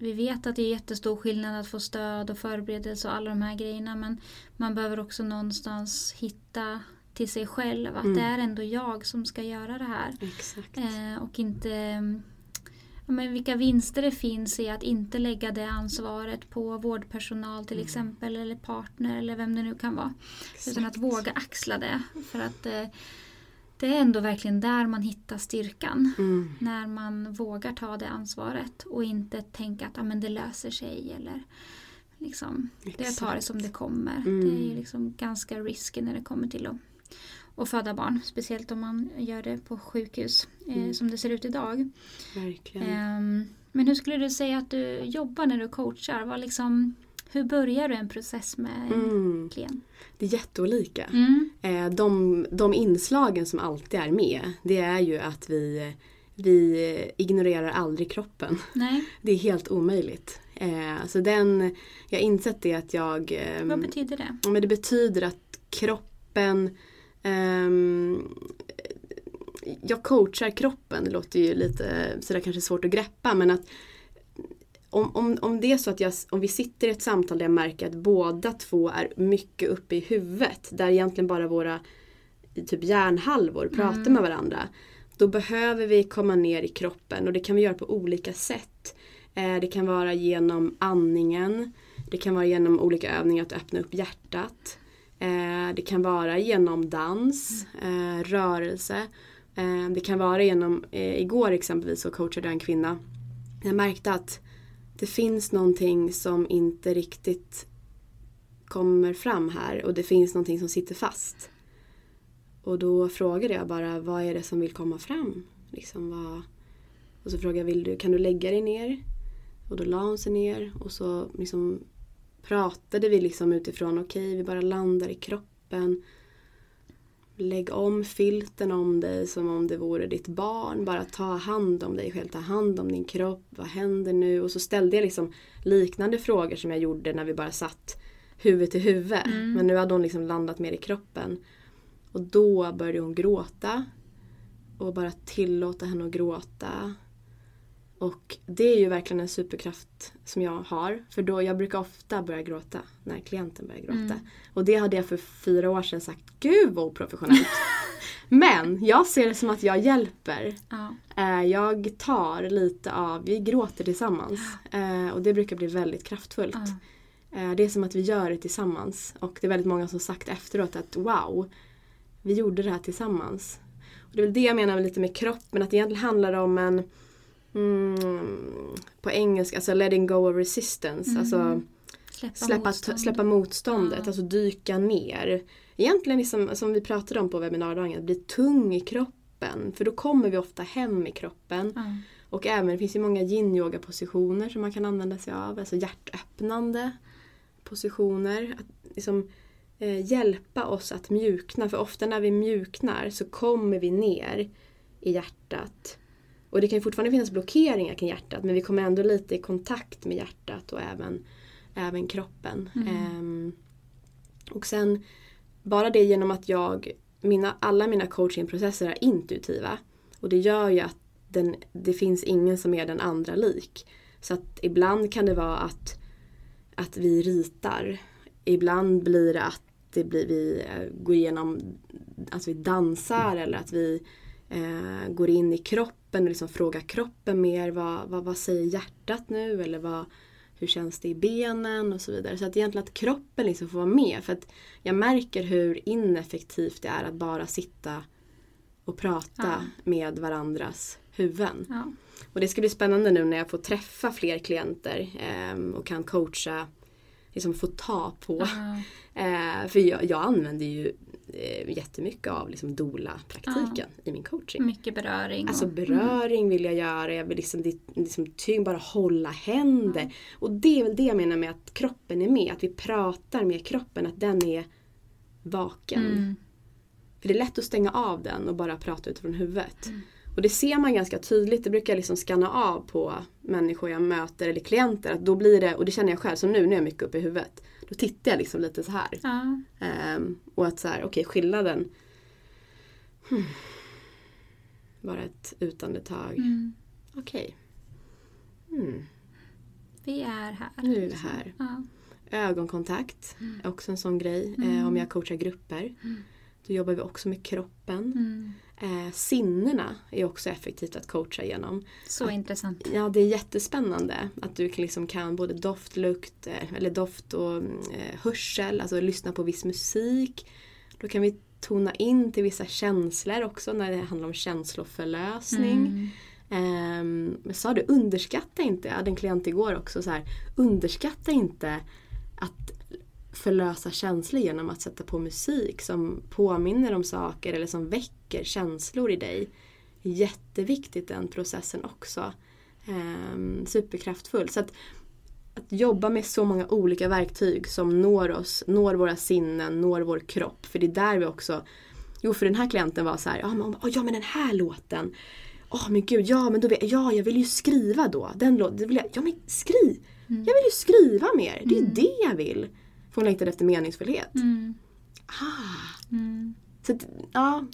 vi vet att det är jättestor skillnad att få stöd och förberedelse och alla de här grejerna men man behöver också någonstans hitta till sig själv att mm. det är ändå jag som ska göra det här. Eh, och inte men vilka vinster det finns i att inte lägga det ansvaret på vårdpersonal till mm. exempel eller partner eller vem det nu kan vara. Exakt. Utan att våga axla det. För att eh, det är ändå verkligen där man hittar styrkan. Mm. När man vågar ta det ansvaret och inte tänka att ah, men det löser sig. Eller liksom, det tar det som det kommer. Mm. Det är liksom ganska risky när det kommer till att och föda barn. Speciellt om man gör det på sjukhus eh, mm. som det ser ut idag. Verkligen. Eh, men hur skulle du säga att du jobbar när du coachar? Vad liksom, hur börjar du en process med en mm. klient? Det är jätteolika. Mm. Eh, de, de inslagen som alltid är med det är ju att vi, vi ignorerar aldrig kroppen. Nej. Det är helt omöjligt. Eh, så den, jag har insett det att jag... Eh, Vad betyder det? Men det betyder att kroppen Um, jag coachar kroppen, det låter ju lite sådär kanske svårt att greppa men att om, om, om det är så att jag, om vi sitter i ett samtal där jag märker att båda två är mycket uppe i huvudet där egentligen bara våra typ hjärnhalvor pratar mm. med varandra. Då behöver vi komma ner i kroppen och det kan vi göra på olika sätt. Eh, det kan vara genom andningen. Det kan vara genom olika övningar att öppna upp hjärtat. Eh, det kan vara genom dans, eh, rörelse. Det kan vara genom, igår exempelvis så coachade jag en kvinna. Jag märkte att det finns någonting som inte riktigt kommer fram här och det finns någonting som sitter fast. Och då frågade jag bara vad är det som vill komma fram? Liksom, vad... Och så frågade jag vill du, kan du lägga dig ner? Och då la hon sig ner och så liksom pratade vi liksom utifrån okej okay, vi bara landar i kroppen. Lägg om filten om dig som om det vore ditt barn. Bara ta hand om dig själv, ta hand om din kropp. Vad händer nu? Och så ställde jag liksom liknande frågor som jag gjorde när vi bara satt huvud till huvud. Mm. Men nu hade hon liksom landat mer i kroppen. Och då började hon gråta. Och bara tillåta henne att gråta. Och det är ju verkligen en superkraft som jag har. För då, jag brukar ofta börja gråta när klienten börjar gråta. Mm. Och det hade jag för fyra år sedan sagt, gud vad oprofessionellt. Men jag ser det som att jag hjälper. Ja. Eh, jag tar lite av, vi gråter tillsammans. Eh, och det brukar bli väldigt kraftfullt. Ja. Eh, det är som att vi gör det tillsammans. Och det är väldigt många som sagt efteråt att wow, vi gjorde det här tillsammans. Och det är väl det jag menar lite med kroppen, att det egentligen handlar om en mm, på engelska, alltså letting go of resistance. Mm. Alltså släppa, släppa, motstånd. släppa motståndet, ja. alltså dyka ner. Egentligen liksom, som vi pratade om på webbinardagen, att bli tung i kroppen. För då kommer vi ofta hem i kroppen. Ja. Och även, det finns ju många yin-yoga positioner som man kan använda sig av. Alltså hjärtöppnande positioner. Att liksom, eh, hjälpa oss att mjukna. För ofta när vi mjuknar så kommer vi ner i hjärtat. Och det kan ju fortfarande finnas blockeringar kring hjärtat men vi kommer ändå lite i kontakt med hjärtat och även, även kroppen. Mm. Ehm, och sen bara det genom att jag, mina, alla mina coachingprocesser är intuitiva. Och det gör ju att den, det finns ingen som är den andra lik. Så att ibland kan det vara att, att vi ritar. Ibland blir det att det blir, vi eh, går igenom, att vi dansar eller att vi eh, går in i kroppen och liksom frågar kroppen mer. Vad, vad, vad säger hjärtat nu? Eller vad, hur känns det i benen och så vidare. Så att egentligen att kroppen liksom får vara med. För att jag märker hur ineffektivt det är att bara sitta och prata Ja. med varandras huvuden. Ja. Och det ska bli spännande nu när jag får träffa fler klienter ehm, och kan coacha, liksom få ta på. Ja. Eh, för jag, jag använder ju eh, jättemycket av liksom doula-praktiken i min coaching. Mycket beröring. Alltså beröring vill jag göra, jag vill liksom, liksom tyngd, bara hålla händer. Och det är väl det jag menar med att kroppen är med, att vi pratar med kroppen, att den är vaken. Mm. För det är lätt att stänga av den och bara prata utifrån huvudet. Mm. Och det ser man ganska tydligt, det brukar jag liksom scanna av på människor jag möter eller klienter. Att då blir det, och det känner jag själv, som nu när jag är mycket uppe i huvudet. Då tittar jag liksom lite så här. Ja. Ehm, och att så här, okej skillnaden. Hmm. Bara ett utandetag. Mm. Okej. Hmm. Vi är här. Nu är vi här. Ja. Ögonkontakt är också en sån grej. Mm. Eh, om jag coachar grupper. Mm. Då jobbar vi också med kroppen. Eh, sinnena är också effektivt att coacha genom. Så intressant. Ja, det är jättespännande att du kan- liksom kan både doft, lukt, eh, eller doft och eh, hörsel, alltså lyssna på viss musik. Då kan vi tona in till vissa känslor också när det handlar om känsloförlösning. Mm. Men sa du, underskatta inte, jag hade en klient igår också så här, underskatta inte att förlösa känslor genom att sätta på musik som påminner om saker eller som väcker känslor i dig. Jätteviktigt den processen också. Ehm, superkraftfull. Så att, att jobba med så många olika verktyg som når oss, når våra sinnen, når vår kropp. För det är där vi också Jo, för den här klienten var så här, ja men, oh, ja, men den här låten. Åh men gud, ja men då vet, ja jag vill ju skriva då. Den låten, vill jag, ja men skriv! Mm. Jag vill ju skriva mer, det är Mm. det jag vill. För hon längtade efter meningsfullhet. Mm. Ah, Mm. så att, ja.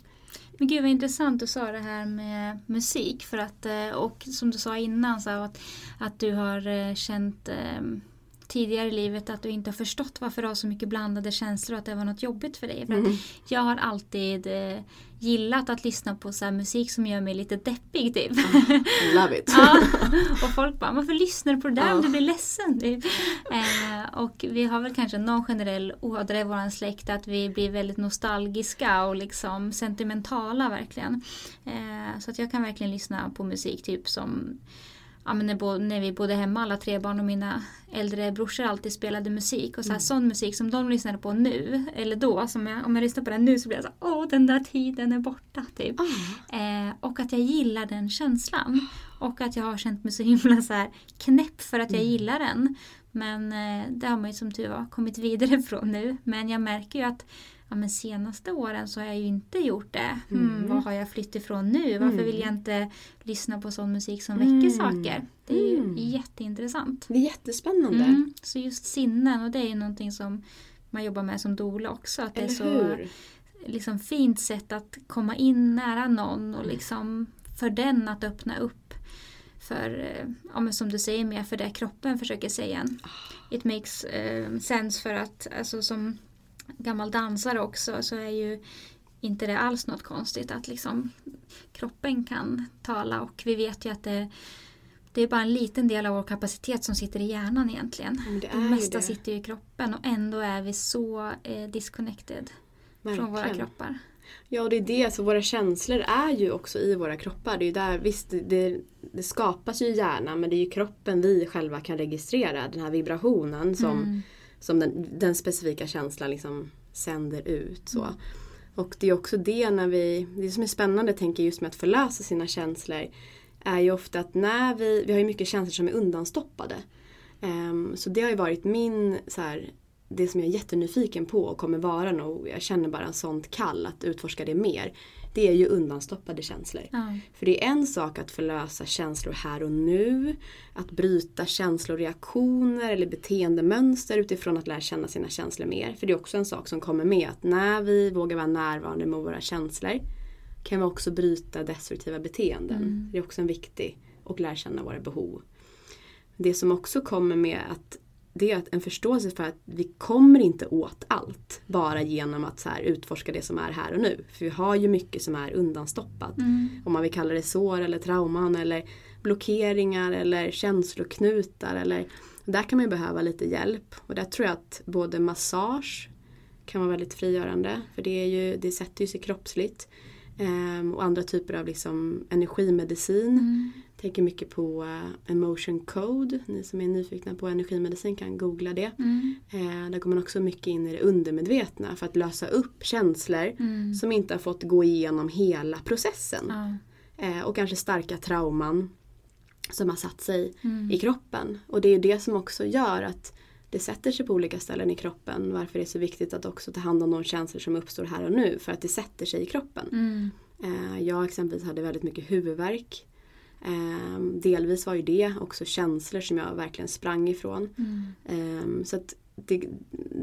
Men gud vad intressant du sa det här med musik. För att, eh, och som du sa innan, så att, att du har eh, känt eh, tidigare i livet att du inte har förstått varför du har så mycket blandade känslor och att det var något jobbigt för dig. För att Mm. jag har alltid eh, gillat att lyssna på så här musik som gör mig lite deppig typ. I love it. Ja, och folk bara, varför lyssnar du på det där om Ja. du blir ledsen? Typ. Eh, och vi har väl kanske någon generell ådra i vår släkt att vi blir väldigt nostalgiska och liksom sentimentala verkligen. Eh, så att jag kan verkligen lyssna på musik typ som Ja, men när, när vi bodde hemma alla tre barn och mina äldre brorsor alltid spelade musik. Och så här, sån musik som de lyssnade på nu, eller då, som jag, om jag lyssnar på den nu så blir jag så här, åh den där tiden är borta. Typ. Ah, Eh, och att jag gillar den känslan. Och att jag har känt mig så himla så här knäpp för att jag Mm. gillar den. Men eh, det har man ju som tur var kommit vidare från nu. Men jag märker ju att ja, men senaste åren så har jag ju inte gjort det. Hmm, Mm. Vad har jag flytt ifrån nu? Varför Mm. vill jag inte lyssna på sån musik som väcker Mm. saker? Det är ju Mm. jätteintressant. det är jättespännande. Mm. Så just sinnen och det är ju någonting som man jobbar med som doula också. Att det är Eller så hur? liksom fint sätt att komma in nära någon Mm. och liksom för den att öppna upp för, eh, ja, men som du säger, mer för det kroppen försöker säga. Ah. It makes eh, sense för att alltså, som gammal dansare också så är ju inte det alls något konstigt att liksom kroppen kan tala och vi vet ju att det, det är bara en liten del av vår kapacitet som sitter i hjärnan egentligen. Men det Det mesta det. sitter ju i kroppen och ändå är vi så eh, disconnected från våra Verkligen. kroppar. Ja, och det är det. Så våra känslor är ju också i våra kroppar. Det är där, visst, det, det skapas ju i hjärnan men det är ju kroppen vi själva kan registrera. Den här vibrationen som, Mm som den, den specifika känslan liksom sänder ut. Så. Mm. Och det är också det när vi, det som är spännande tänker just med att förlösa sina känslor är ju ofta att när vi, vi har ju mycket känslor som är undanstoppade. Um, så det har ju varit min, så här, det som jag är jättenyfiken på och kommer vara nog, jag känner bara en sånt kall att utforska det mer det är ju undanstoppade känslor. Ja. För det är en sak att förlösa känslor här och nu. Att bryta känsloreaktioner eller beteendemönster utifrån att lära känna sina känslor mer. För det är också en sak som kommer med att när vi vågar vara närvarande med våra känslor kan vi också bryta destruktiva beteenden. Mm. Det är också en viktig och lära känna våra behov. Det som också kommer med att det är att en förståelse för att vi kommer inte åt allt bara genom att så utforska det som är här och nu. För vi har ju mycket som är undanstoppat. Mm. Om man vill kalla det sår eller trauman eller blockeringar eller känsloknutar. Eller, där kan man ju behöva lite hjälp. Och där tror jag att både massage kan vara väldigt frigörande. För det, är ju, det sätter ju sig kroppsligt. Ehm, och andra typer av liksom energimedicin. Mm. Tänker mycket på eh, emotion code. Ni som är nyfikna på energimedicin kan googla det. Mm. Eh, där går man också mycket in i det undermedvetna för att lösa upp känslor Mm. som inte har fått gå igenom hela processen. Ja. Eh, och kanske starka trauman som har satt sig Mm. i kroppen. Och det är det som också gör att det sätter sig på olika ställen i kroppen. Varför det är så viktigt att också ta hand om de känslor som uppstår här och nu. För att det sätter sig i kroppen. Mm. Eh, jag exempelvis hade väldigt mycket huvudvärk. Eh, delvis var ju det också känslor som jag verkligen sprang ifrån. Mm. Eh, så att det,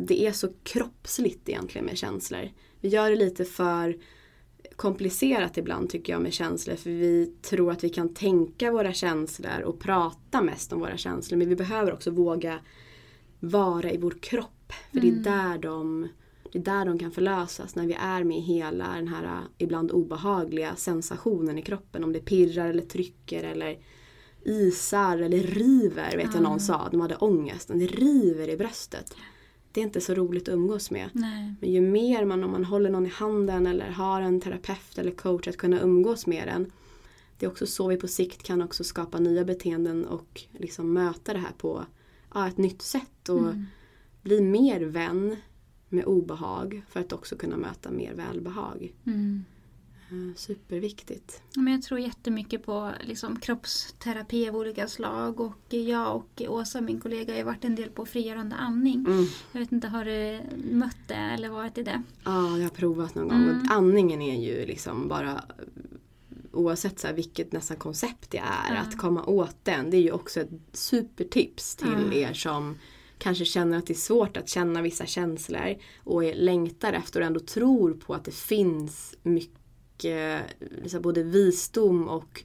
det är så kroppsligt egentligen med känslor. Vi gör det lite för komplicerat ibland tycker jag med känslor för vi tror att vi kan tänka våra känslor och prata mest om våra känslor men vi behöver också våga vara i vår kropp. För det, är Mm. där de, det är där de kan förlösas när vi är med hela den här ibland obehagliga sensationen i kroppen. Om det pirrar eller trycker eller isar eller river vet jag Ja. någon sa. De hade ångest. Det river i bröstet. Det är inte så roligt att umgås med. Nej. Men ju mer man, om man håller någon i handen eller har en terapeut eller coach att kunna umgås med den. Det är också så vi på sikt kan också skapa nya beteenden och liksom möta det här på ja, ett nytt sätt. Och Mm. bli mer vän med obehag för att också kunna möta mer välbehag. Mm. Eh, Superviktigt. Men jag tror jättemycket på liksom, kroppsterapi av olika slag och jag och Åsa, min kollega, har varit en del på frigörande andning. Mm. Jag vet inte, har du mött det eller varit i det? Ja, jag har provat någon gång. Mm. Andningen är ju liksom bara oavsett så vilket nästan koncept det är, Ja. att komma åt den. Det är ju också ett supertips till er som kanske känner att det är svårt att känna vissa känslor och längtar efter och ändå tror på att det finns mycket liksom både visdom och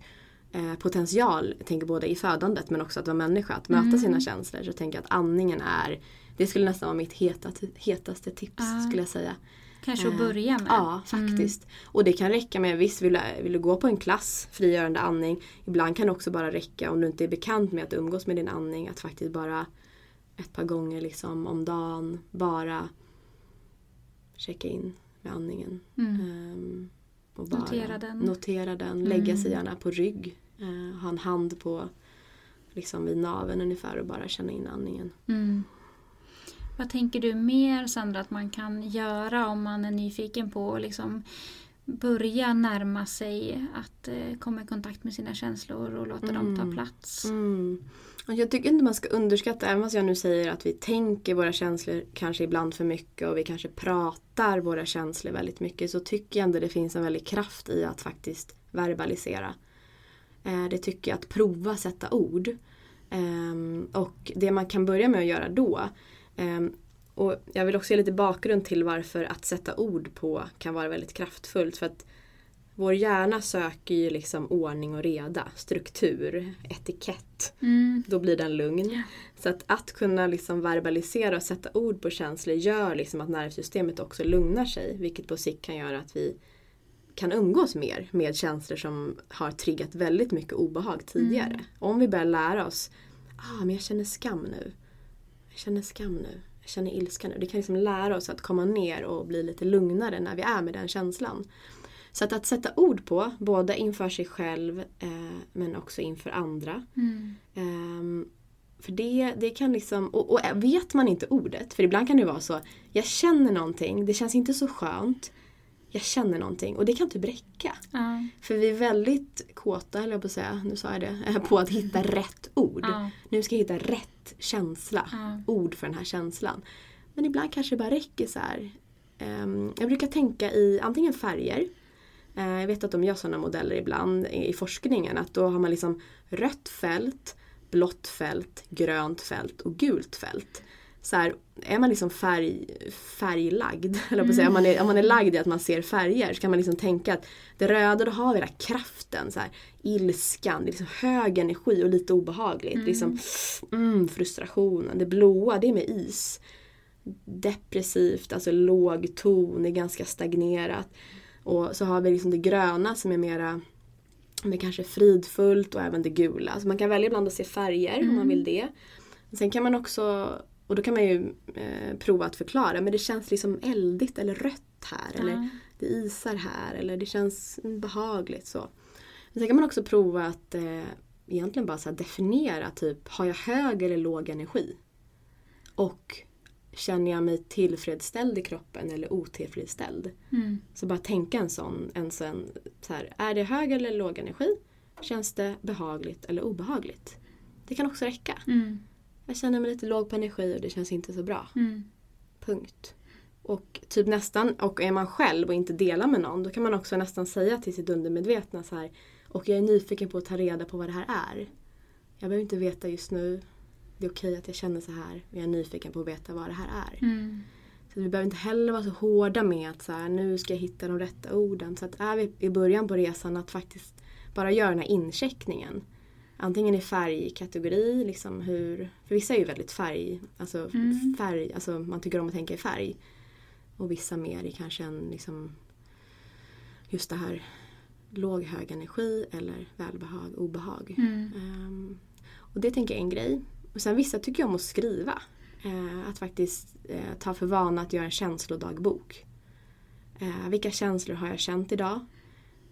eh, potential, jag tänker både i födandet men också att vara människa, att möta Mm. sina känslor. Så jag tänker att andningen är, det skulle nästan vara mitt hetaste, hetaste tips Ja. skulle jag säga. Kanske att Eh, börja med? Ja, faktiskt. Och det kan räcka med, visst vill du, vill du gå på en klass frigörande andning. Ibland kan det också bara räcka om du inte är bekant med att umgås med din andning. Att faktiskt bara ett par gånger liksom om dagen bara checka in med andningen. Mm. Ehm, och bara Notera den. Notera den, lägga sig Mm. gärna på rygg. Eh, ha en hand på liksom vid naveln ungefär och bara känna in andningen. Mm. Vad tänker du mer Sandra att man kan göra om man är nyfiken på att liksom börja närma sig att eh, komma i kontakt med sina känslor och låta dem ta Mm. plats? Mm. Jag tycker inte man ska underskatta, även fast jag nu säger att vi tänker våra känslor kanske ibland för mycket och vi kanske pratar våra känslor väldigt mycket så tycker jag ändå det finns en väldig kraft i att faktiskt verbalisera. Eh, det tycker jag att prova sätta ord. Ehm, och det man kan börja med att göra då ehm, och jag vill också ge lite bakgrund till varför att sätta ord på kan vara väldigt kraftfullt. För att vår hjärna söker ju liksom ordning och reda, struktur, etikett. Mm. Då blir den lugn. Ja. Så att, att kunna liksom verbalisera och sätta ord på känslor gör liksom att nervsystemet också lugnar sig. Vilket på sikt kan göra att vi kan umgås mer med känslor som har triggat väldigt mycket obehag tidigare. Mm. Om vi börjar lära oss, ah men jag känner skam nu. Jag känner skam nu. Jag känner ilska nu. Det kan liksom lära oss att komma ner och bli lite lugnare när vi är med den känslan. Så att, att sätta ord på, både inför sig själv eh, men också inför andra. Mm. Ehm, för det, det kan liksom, och, och vet man inte ordet, för ibland kan det vara så, jag känner någonting, det känns inte så skönt. Jag känner någonting och det kan typ räcka. Ja. För vi är väldigt kåta, höll jag på att säga, nu sa jag det, på att hitta rätt ord. Ja. Nu ska jag hitta rätt känsla, ord för den här känslan. Men ibland kanske det bara räcker så här. ehm, jag brukar tänka i antingen färger, Eh, jag vet att de gör sådana modeller ibland i forskningen. Att då har man liksom rött fält, blått fält, grönt fält och gult fält. Så här, är man liksom färg, färglagd, eller mm. säga, om, man är, om man är lagd i att man ser färger så kan man liksom tänka att det röda då har vi den kraften, så här, ilskan, det är liksom hög energi och lite obehagligt. Mm. Liksom, mm, frustrationen. Det blåa det är med is. Depressivt, alltså låg ton, det är ganska stagnerat. Och så har vi liksom det gröna som är mera men kanske fridfullt och även det gula. Så man kan välja ibland att se färger mm. om man mm. vill det. Sen kan man också, och då kan man ju eh, prova att förklara, men det känns liksom eldigt eller rött här. Ja. Eller det isar här eller det känns behagligt så. Men sen kan man också prova att eh, egentligen bara så definiera typ, har jag hög eller låg energi? Och Känner jag mig tillfredsställd i kroppen eller otillfredsställd? Mm. Så bara tänka en sån, en sån så här, är det hög eller låg energi? Känns det behagligt eller obehagligt? Det kan också räcka. Mm. Jag känner mig lite låg på energi och det känns inte så bra. Mm. Punkt. Och typ nästan, och är man själv och inte delar med någon då kan man också nästan säga till sitt undermedvetna så här och jag är nyfiken på att ta reda på vad det här är. Jag behöver inte veta just nu det är okej att jag känner så här och jag är nyfiken på att veta vad det här är. Mm. Så vi behöver inte heller vara så hårda med att så här, nu ska jag hitta de rätta orden. Så att är vi i början på resan att faktiskt bara göra den här incheckningen. Antingen i färgkategori, liksom hur, för vissa är ju väldigt färg, alltså mm. färg, alltså man tycker om att tänka i färg. Och vissa mer i kanske en liksom just det här låg hög energi eller välbehag, obehag. Mm. Um, och det tänker jag är en grej. Och sen vissa tycker om att skriva. Eh, att faktiskt eh, ta för vana att göra en känslodagbok. Eh, vilka känslor har jag känt idag?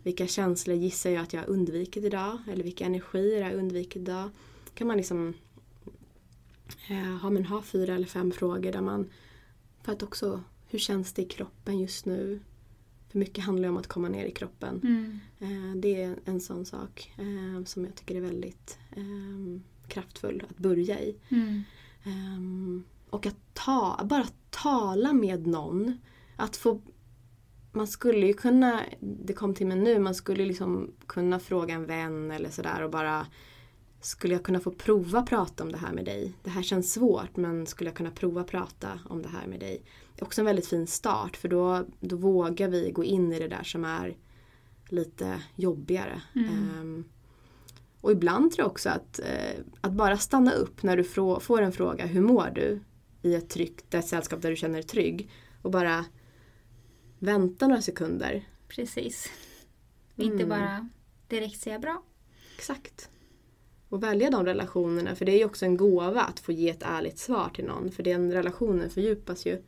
Vilka känslor gissar jag att jag har undvikit idag? Eller vilka energier har jag undvikit idag? kan man liksom eh, ha, men ha fyra eller fem frågor där man för att också hur känns det i kroppen just nu? För mycket handlar om att komma ner i kroppen. Mm. Eh, det är en sån sak eh, som jag tycker är väldigt eh, kraftfull att börja i. Mm. Um, och att ta, bara tala med någon. Att få man skulle ju kunna, det kom till mig nu, man skulle liksom kunna fråga en vän eller sådär och bara Skulle jag kunna få prova prata om det här med dig? Det här känns svårt men skulle jag kunna prova prata om det här med dig? Det är också en väldigt fin start för då, då vågar vi gå in i det där som är lite jobbigare. Mm. Um, och ibland tror jag också att, eh, att bara stanna upp när du får en fråga, hur mår du? I ett tryggt ett sällskap där du känner dig trygg. Och bara vänta några sekunder. Precis. Mm. Inte bara direkt säga bra. Exakt. Och välja de relationerna, för det är ju också en gåva att få ge ett ärligt svar till någon. För den relationen fördjupas ju.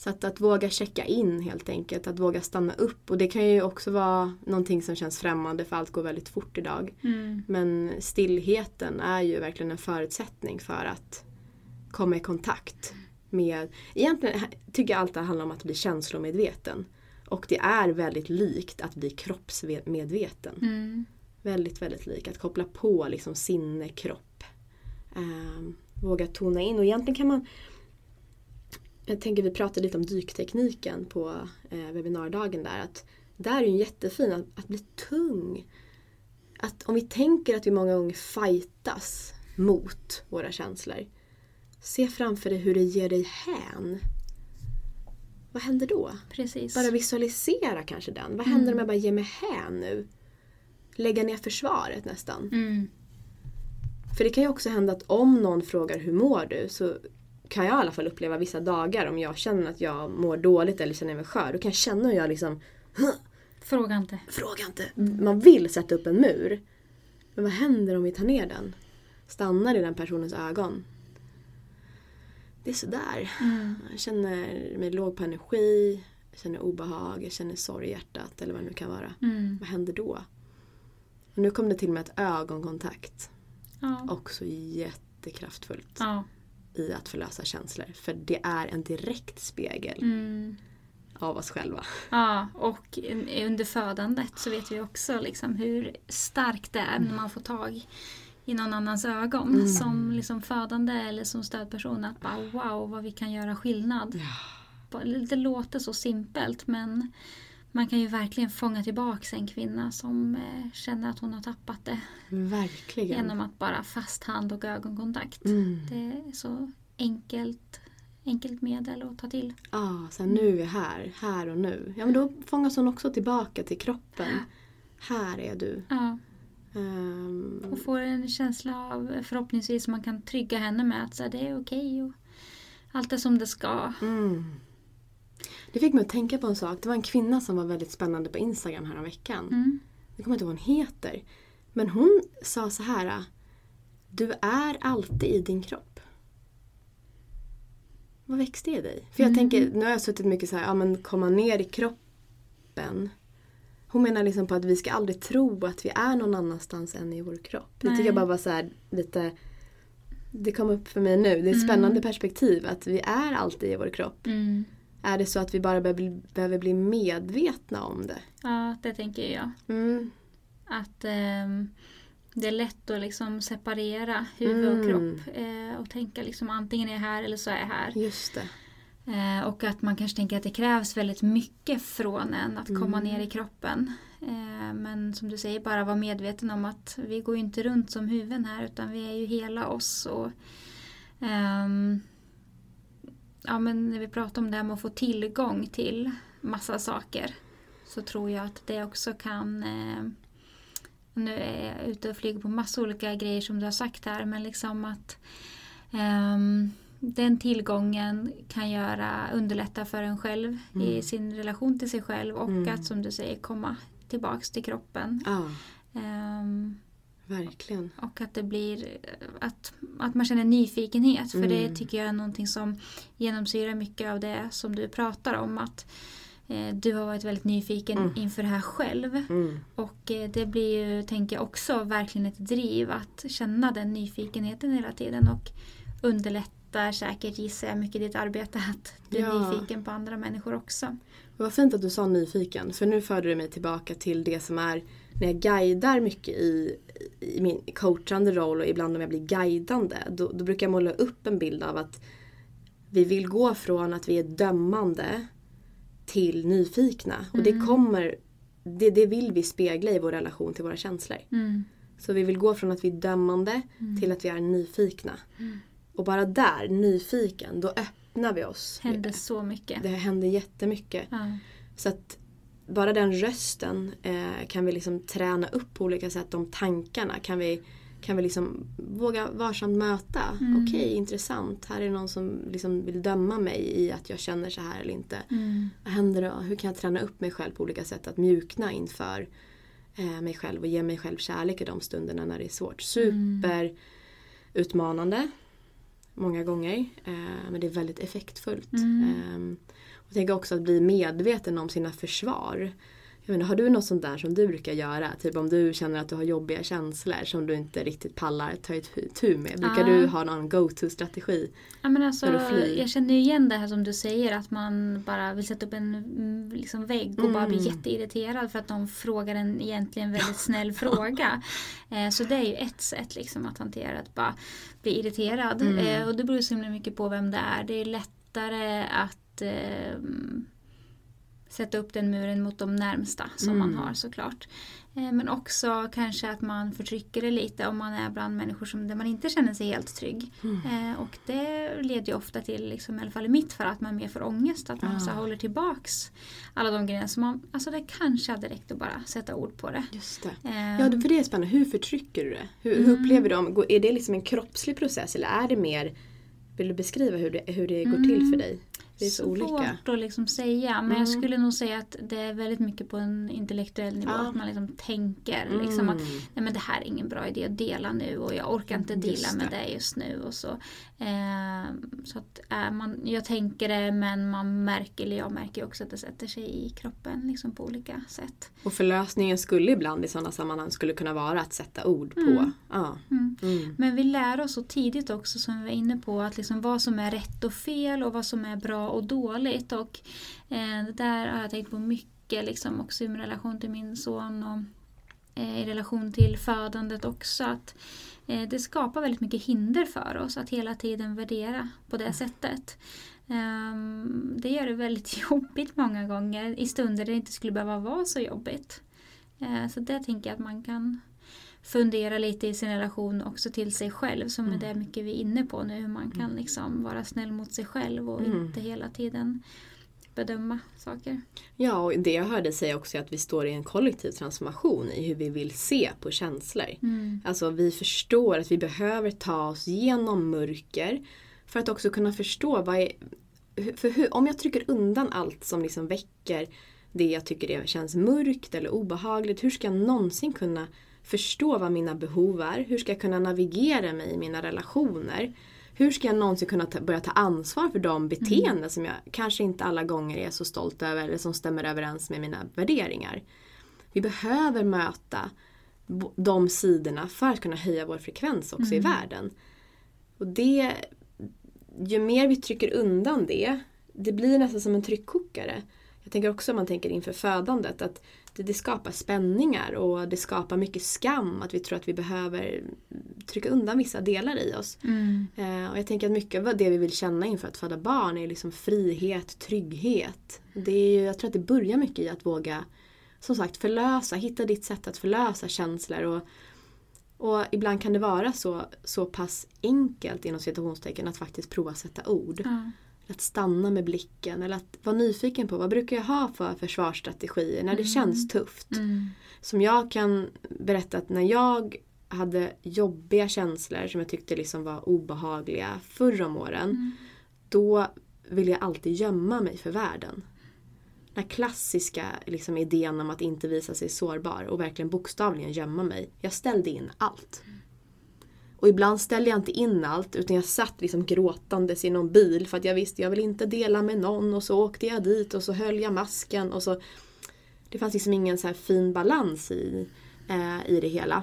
Så att, att våga checka in helt enkelt, att våga stanna upp. Och det kan ju också vara någonting som känns främmande för allt går väldigt fort idag. Mm. Men stillheten är ju verkligen en förutsättning för att komma i kontakt med... Egentligen tycker jag allt det handlar om att bli känslomedveten. Och det är väldigt likt att bli kroppsmedveten. Mm. Väldigt, väldigt likt. Att koppla på liksom sinne, kropp. Eh, våga tona in. Och egentligen kan man jag tänker vi pratade lite om dyktekniken på eh, webbinardagen där. Att där är ju jättefin att, att bli tung. Att om vi tänker att vi många gånger fightas mot våra känslor. Se framför dig hur det ger dig hän. Vad händer då? Precis. Bara visualisera kanske den. Vad händer mm. om jag bara ger mig hän nu? Lägga ner försvaret nästan. Mm. För det kan ju också hända att om någon frågar hur mår du så kan jag i alla fall uppleva vissa dagar om jag känner att jag mår dåligt eller känner mig skör. Då kan jag känna hur jag liksom Fråga inte. Fråga inte. Mm. Man vill sätta upp en mur. Men vad händer om vi tar ner den? Stannar i den personens ögon. Det är sådär. Mm. Jag känner mig låg på energi. Jag känner obehag. Jag känner sorg i hjärtat. Eller vad det nu kan vara. Mm. Vad händer då? Och nu kom det till med ett ögonkontakt. Ja. Också jättekraftfullt. Ja i att förlösa känslor. För det är en direkt spegel mm. av oss själva. Ja, och under födandet så vet vi också liksom hur starkt det är när man får tag i någon annans ögon mm. som liksom födande eller som stödperson. Att bara wow vad vi kan göra skillnad. Ja. Det låter så simpelt men man kan ju verkligen fånga tillbaka en kvinna som eh, känner att hon har tappat det. Verkligen. Genom att bara fast hand och ögonkontakt. Mm. Det är så enkelt, enkelt medel att ta till. Ja, så här, nu är vi här, här och nu. Ja, men då fångas hon också tillbaka till kroppen. Här är du. Ja, Ehm, och får en känsla av förhoppningsvis man kan trygga henne med att så här, det är okej och allt är som det ska. mm. Det fick mig att tänka på en sak. Det var en kvinna som var väldigt spännande på Instagram här veckan. Mm. Jag kommer inte ihåg vad hon heter. Men hon sa så här. Du är alltid i din kropp. Vad växte i dig? För jag Mm. tänker, nu har jag suttit mycket så här, ja men komma ner i kroppen. Hon menar liksom på att vi ska aldrig tro att vi är någon annanstans än i vår kropp. Det tycker Nej. jag bara var så här lite det kom upp för mig nu. Det är ett Mm. spännande perspektiv att vi är alltid i vår kropp. Mm. Är det så att vi bara behöver bli, medvetna om det? Ja, det tänker jag. Mm. Att ehm, det är lätt att liksom separera huvud och Mm. kropp eh, och tänka liksom antingen är jag här eller så är jag här. Just det. Eh, och att man kanske tänker att det krävs väldigt mycket från en att komma Mm. ner i kroppen. Eh, men som du säger, bara vara medveten om att vi går inte runt som huvuden här utan vi är ju hela oss. Och, ehm, ja, men när vi pratar om det här med att få tillgång till massa saker så tror jag att det också kan eh, nu är jag ute och flyger på massa olika grejer som du har sagt här men liksom att ehm, den tillgången kan göra, underlätta för en själv i Mm. sin relation till sig själv och Mm. att som du säger komma tillbaks till kroppen. Ja, Ehm, verkligen. och att det blir att, att man känner nyfikenhet. För det Mm. tycker jag är någonting som genomsyrar mycket av det som du pratar om. Att eh, du har varit väldigt nyfiken Mm. inför det här själv. Mm. Och eh, det blir ju, tänker jag också, verkligen ett driv att känna den nyfikenheten hela tiden. Och underlättar säkert, gissar jag, mycket ditt arbete att du är Ja. nyfiken på andra människor också. Vad fint att du sa nyfiken. För nu förde du mig tillbaka till det som är när jag guidar mycket i, i min coachande roll och ibland om jag blir guidande. Då, då brukar jag måla upp en bild av att vi vill gå från att vi är dömande till nyfikna. Och det Mm. kommer det, det vill vi spegla i vår relation till våra känslor. Mm. Så vi vill gå från att vi är dömande Mm. till att vi är nyfikna. Mm. Och bara där, nyfiken, då öppnar vi oss. Händer så mycket. Det händer jättemycket. Ja. Så att bara den rösten eh, kan vi liksom träna upp på olika sätt. De tankarna kan vi, kan vi liksom våga varsamt möta. Mm. Okej, intressant. Här är någon som liksom vill döma mig i att jag känner så här eller inte. Mm. Vad händer då? Hur kan jag träna upp mig själv på olika sätt? Att mjukna inför eh, mig själv och ge mig själv kärlek i de stunderna när det är svårt. Super utmanande många gånger. Eh, men det är väldigt effektfullt. Mm. Jag tänker också att bli medveten om sina försvar. Jag menar, har du något sånt där som du brukar göra? Typ om du känner att du har jobbiga känslor som du inte riktigt pallar ta itu med. Brukar Ja. du ha någon go-to-strategi? Ja, men alltså, jag känner ju igen det här som du säger att man bara vill sätta upp en mm, liksom, vägg och bara blir Mm. jätteirriterad för att de frågar en egentligen väldigt snäll fråga. Eh, så det är ju ett sätt liksom, att hantera att bara bli irriterad. Mm. Eh, och det beror så himla mycket på vem det är. Det är lättare att eh, sätta upp den muren mot de närmsta som man Mm. har såklart. Eh, Men också kanske att man förtrycker det lite om man är bland människor som, där man inte känner sig helt trygg. Eh, och det leder ju ofta till, liksom, i alla fall i mitt fall, att man mer får ångest. Att man Ah. så håller tillbaks alla de grejerna som man, alltså det kanske hade räckt att bara sätta ord på det. Just det. Eh, Ja, för det är spännande. Hur förtrycker du det? Hur, hur Mm. upplever du det? Är det liksom en kroppslig process eller är det mer Vill du beskriva hur det, hur det går till Mm. för dig? Det är så olika. Svårt att liksom säga men Mm. jag skulle nog säga att det är väldigt mycket på en intellektuell nivå. Ja. Att man liksom tänker liksom att Mm. nej, men det här är ingen bra idé att dela nu och jag orkar inte dela med det. just nu. Och så så att, eh, man, jag tänker det men man märker, eller jag märker också att det sätter sig i kroppen liksom på olika sätt. Och förlösningen skulle ibland i sådana sammanhang skulle kunna vara att sätta ord på. Mm. Ja. Mm. Mm. Men vi lär oss så tidigt också som vi var inne på att liksom vad som är rätt och fel och vad som är bra och dåligt. Och eh, det där har jag tänkt på mycket liksom också i min relation till min son och eh, i relation till födandet också. Att det skapar väldigt mycket hinder för oss att hela tiden värdera på det sättet. Ehm, det gör det väldigt jobbigt många gånger i stunder där det inte skulle behöva vara så jobbigt. Eh, så det tänker jag att man kan fundera lite i sin relation också till sig själv som Mm. är det mycket vi är inne på nu. Hur man kan liksom vara snäll mot sig själv och Mm. inte hela tiden bedöma saker. Ja, och det jag hörde säga också är att vi står i en kollektiv transformation i hur vi vill se på känslor. Mm. Alltså vi förstår att vi behöver ta oss genom mörker för att också kunna förstå vad är, för hur, om jag trycker undan allt som liksom väcker det jag tycker det känns mörkt eller obehagligt, hur ska jag någonsin kunna förstå vad mina behov är? Hur ska jag kunna navigera mig i mina relationer? Hur ska jag någonsin kunna ta, börja ta ansvar för de beteenden som jag kanske inte alla gånger är så stolt över eller som stämmer överens med mina värderingar? Vi behöver möta de sidorna för att kunna höja vår frekvens också i Mm. världen. Och det, ju mer vi trycker undan det, det blir nästan som en tryckkokare. Jag tänker också om man tänker inför födandet att det, skapar spänningar och det skapar mycket skam att vi tror att vi behöver trycka undan vissa delar i oss. Mm. Eh, och jag tänker att mycket av det vi vill känna inför att föda barn är liksom frihet, trygghet. Det är ju, jag tror att det börjar mycket i att våga som sagt förlösa, hitta ditt sätt att förlösa känslor. Och, och ibland kan det vara så, så pass enkelt inom citationstecken att faktiskt prova sätta ord. Ja. Att stanna med blicken eller att vara nyfiken på vad brukar jag ha för försvarsstrategier när det Mm. känns tufft. Mm. Som jag kan berätta att när jag hade jobbiga känslor som jag tyckte liksom var obehagliga förr om åren. Mm. Då ville jag alltid gömma mig för världen. Den här klassiska liksom, idén om att inte visa sig sårbar och verkligen bokstavligen gömma mig. Jag ställde in allt. Och ibland ställde jag inte in allt utan jag satt liksom gråtandes i någon bil för att jag visste jag vill inte dela med någon och så åkte jag dit och så höll jag masken och så Det fanns liksom ingen så här fin balans i, eh, i det hela.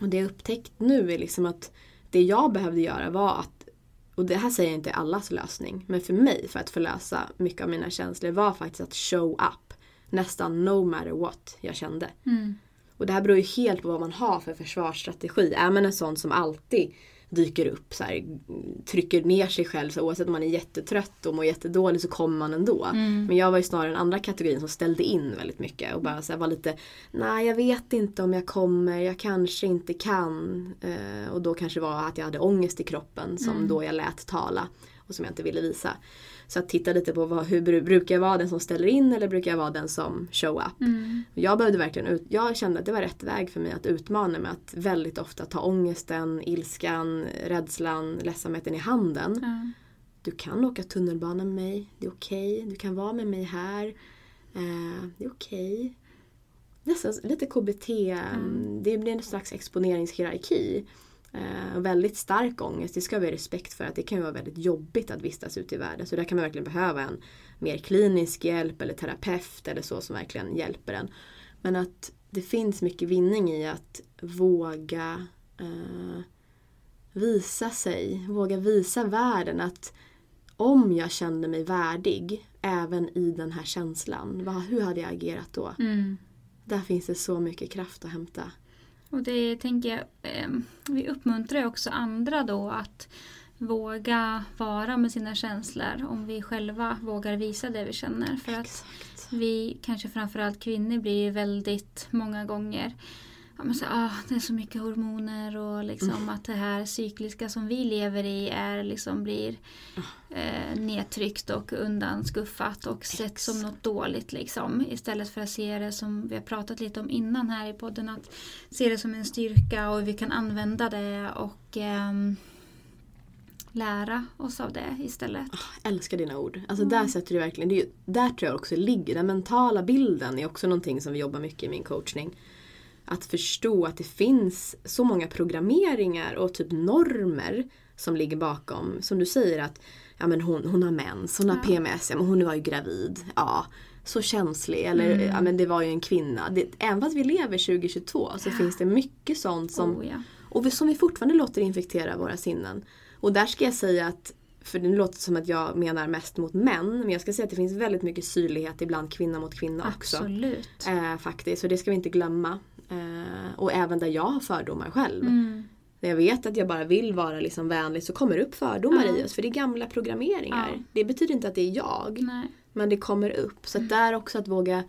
Och det jag upptäckt nu är liksom att det jag behövde göra var att och det här säger jag inte är allas lösning, men för mig för att förlösa mycket av mina känslor var faktiskt att show up. Nästan no matter what jag kände. Mm. Och det här beror ju helt på vad man har för försvarsstrategi. Är man en sån som alltid dyker upp, så här, trycker ner sig själv, så oavsett om man är jättetrött och mår jättedåligt så kommer man ändå. Mm. Men jag var ju snarare den andra kategorin som ställde in väldigt mycket och bara så här, var lite Nej jag vet inte om jag kommer, jag kanske inte kan. Eh, och då kanske det var att jag hade ångest i kroppen som Mm. då jag lät tala och som jag inte ville visa. Så att titta lite på vad, hur bru- brukar jag vara den som ställer in eller brukar jag vara den som show up. Mm. Jag behövde verkligen ut, jag kände att det var rätt väg för mig att utmana mig att väldigt ofta ta ångesten, ilskan, rädslan, ledsamheten i handen. Ja. Du kan åka tunnelbana med mig, det är okej. Du kan vara med mig här, eh, det är okej. Nästan lite KBT, Mm. det blir en slags exponeringshierarki. Eh, väldigt stark ångest, det ska vi ha respekt för att det kan ju vara väldigt jobbigt att vistas ute i världen. Så där kan man verkligen behöva en mer klinisk hjälp eller terapeut eller så som verkligen hjälper en. Men att det finns mycket vinning i att våga eh, visa sig, våga visa världen att om jag kände mig värdig även i den här känslan, vad, hur hade jag agerat då? Mm. Där finns det så mycket kraft att hämta. Och det tänker jag, eh, vi uppmuntrar också andra då att våga vara med sina känslor om vi själva vågar visa det vi känner. För att Exakt. vi, kanske framförallt kvinnor, blir väldigt många gånger ja, men så, ah, det är så mycket hormoner och liksom Mm. att det här cykliska som vi lever i är, liksom blir eh, nedtryckt och undanskuffat och sett som något dåligt. Liksom. Istället för att se det som vi har pratat lite om innan här i podden. Att se det som en styrka och hur vi kan använda det och ehm, lära oss av det istället. Jag älskar dina ord. Alltså Mm. där sätter du verkligen, det är ju, där tror jag också ligger, den mentala bilden är också någonting som vi jobbar mycket i min coachning. Att förstå att det finns så många programmeringar och typ normer som ligger bakom. Som du säger att ja, men hon, hon har mens, hon har Ja. PMS, ja, men hon var ju gravid. Ja, så känslig. Eller Mm. ja, men det var ju en kvinna. Det, även fast vi lever 2022 så finns det mycket sånt som oh, ja. och vi, som vi fortfarande låter infektera våra sinnen. Och där ska jag säga att, för det låter som att jag menar mest mot män, men jag ska säga att det finns väldigt mycket syrlighet ibland kvinna mot kvinna också. Absolut. Eh, faktiskt, så det ska vi inte glömma. Eh, och även där jag har fördomar själv. Mm. När jag vet att jag bara vill vara liksom vänlig så kommer det upp fördomar Ja. i oss. För det är gamla programmeringar. Ja. Det betyder inte att det är jag. Nej. Men det kommer upp. Så att där också att våga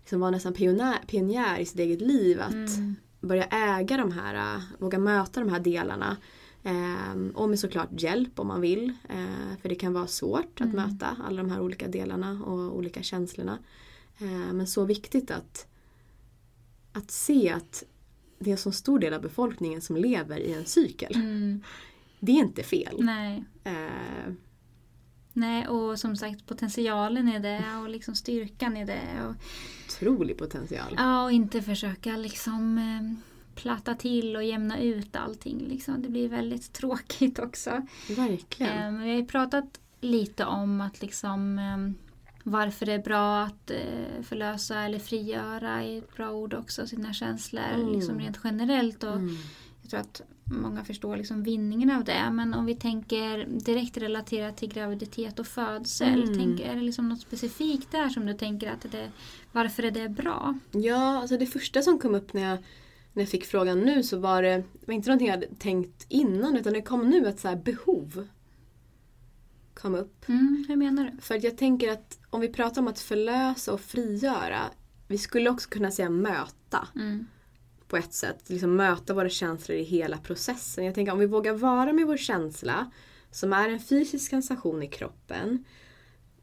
liksom vara nästan pionjär, pionjär i sitt eget liv. Att Mm. börja äga de här, äh, våga möta de här delarna. Ehm, och med såklart hjälp om man vill. Eh, för det kan vara svårt att Mm. möta alla de här olika delarna och olika känslorna. Eh, men så viktigt att, att se att det är en så stor del av befolkningen som lever i en cykel. Mm. Det är inte fel. Nej. Eh, Nej, och som sagt potentialen är det och liksom styrkan är det. Och, otrolig potential. ja, och inte försöka liksom eh, platta till och jämna ut allting. Liksom. Det blir väldigt tråkigt också. Verkligen. Eh, vi har ju pratat lite om att liksom eh, varför det är bra att eh, förlösa eller frigöra är ett bra ord också, sina känslor Mm. liksom rent generellt. Och Mm. Jag tror att många förstår liksom vinningen av det. Men om vi tänker direkt relaterat till graviditet och födsel. Mm. Tänk, är det liksom något specifikt där som du tänker att det, varför är det bra? Ja, alltså det första som kom upp när jag, när jag fick frågan nu så var det, det var inte någonting jag hade tänkt innan utan det kom nu att så behov kom upp. Mm, hur menar du? För jag tänker att om vi pratar om att förlösa och frigöra, vi skulle också kunna säga möta Mm. på ett sätt. Liksom möta våra känslor i hela processen. Jag tänker om vi vågar vara med vår känsla som är en fysisk sensation i kroppen.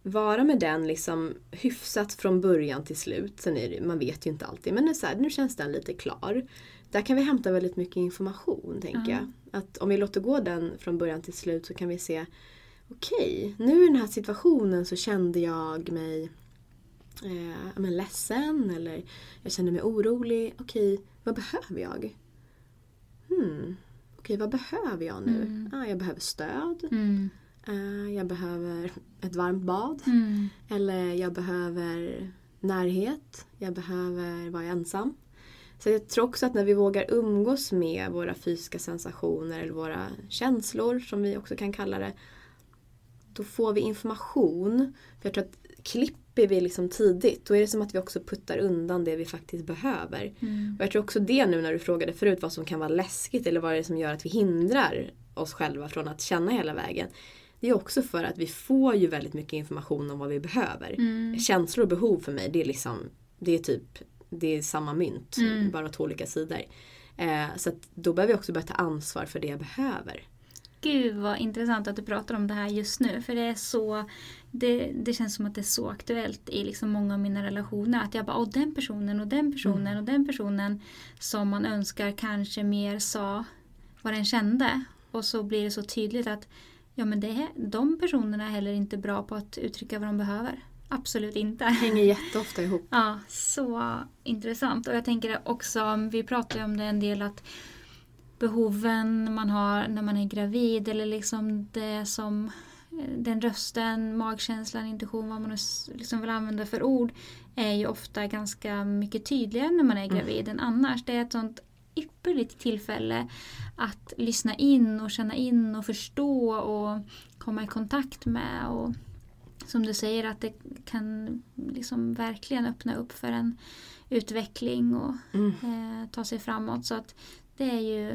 Vara med den liksom hyfsat från början till slut. Sen är det, man vet ju inte alltid men så här, nu känns den lite klar. Där kan vi hämta väldigt mycket information tänker Ja. jag. Att om vi låter gå den från början till slut så kan vi se Okej, nu i den här situationen så kände jag mig eh, men ledsen eller jag kände mig orolig. Okej, vad behöver jag? Hmm. Okej, vad behöver jag nu? Mm. Ah, jag behöver stöd. Mm. Eh, jag behöver ett varmt bad. Mm. Eller jag behöver närhet. Jag behöver vara ensam. Så jag tror också att när vi vågar umgås med våra fysiska sensationer eller våra känslor som vi också kan kalla det. Då får vi information. För jag tror att klipper vi liksom tidigt då är det som att vi också puttar undan det vi faktiskt behöver. Mm. Och jag tror också det nu när du frågade förut vad som kan vara läskigt eller vad det är som gör att vi hindrar oss själva från att känna hela vägen. Det är också för att vi får ju väldigt mycket information om vad vi behöver. Mm. Känslor och behov för mig det är liksom Det är typ Det är samma mynt, Mm. bara två olika sidor. Eh, så då behöver jag också börja ta ansvar för det jag behöver. Gud vad intressant att du pratar om det här just nu. För det är så det, det känns som att det är så aktuellt i liksom många av mina relationer. Att jag bara, åh den personen och den personen Mm. och den personen som man önskar kanske mer sa vad den kände. Och så blir det så tydligt att ja men det, de personerna är heller inte bra på att uttrycka vad de behöver. Absolut inte. Hänger jätteofta ihop. Ja, så intressant. Och jag tänker också, vi pratar ju om det en del att behoven man har när man är gravid eller liksom det som eh, den rösten, magkänslan, intuition, vad man liksom vill använda för ord är ju ofta ganska mycket tydligare när man är gravid än annars. Det är ett sånt ypperligt tillfälle att lyssna in och känna in och förstå och komma i kontakt med. Och som du säger att det kan liksom verkligen öppna upp för en utveckling och Mm. eh, ta sig framåt. Så att det är ju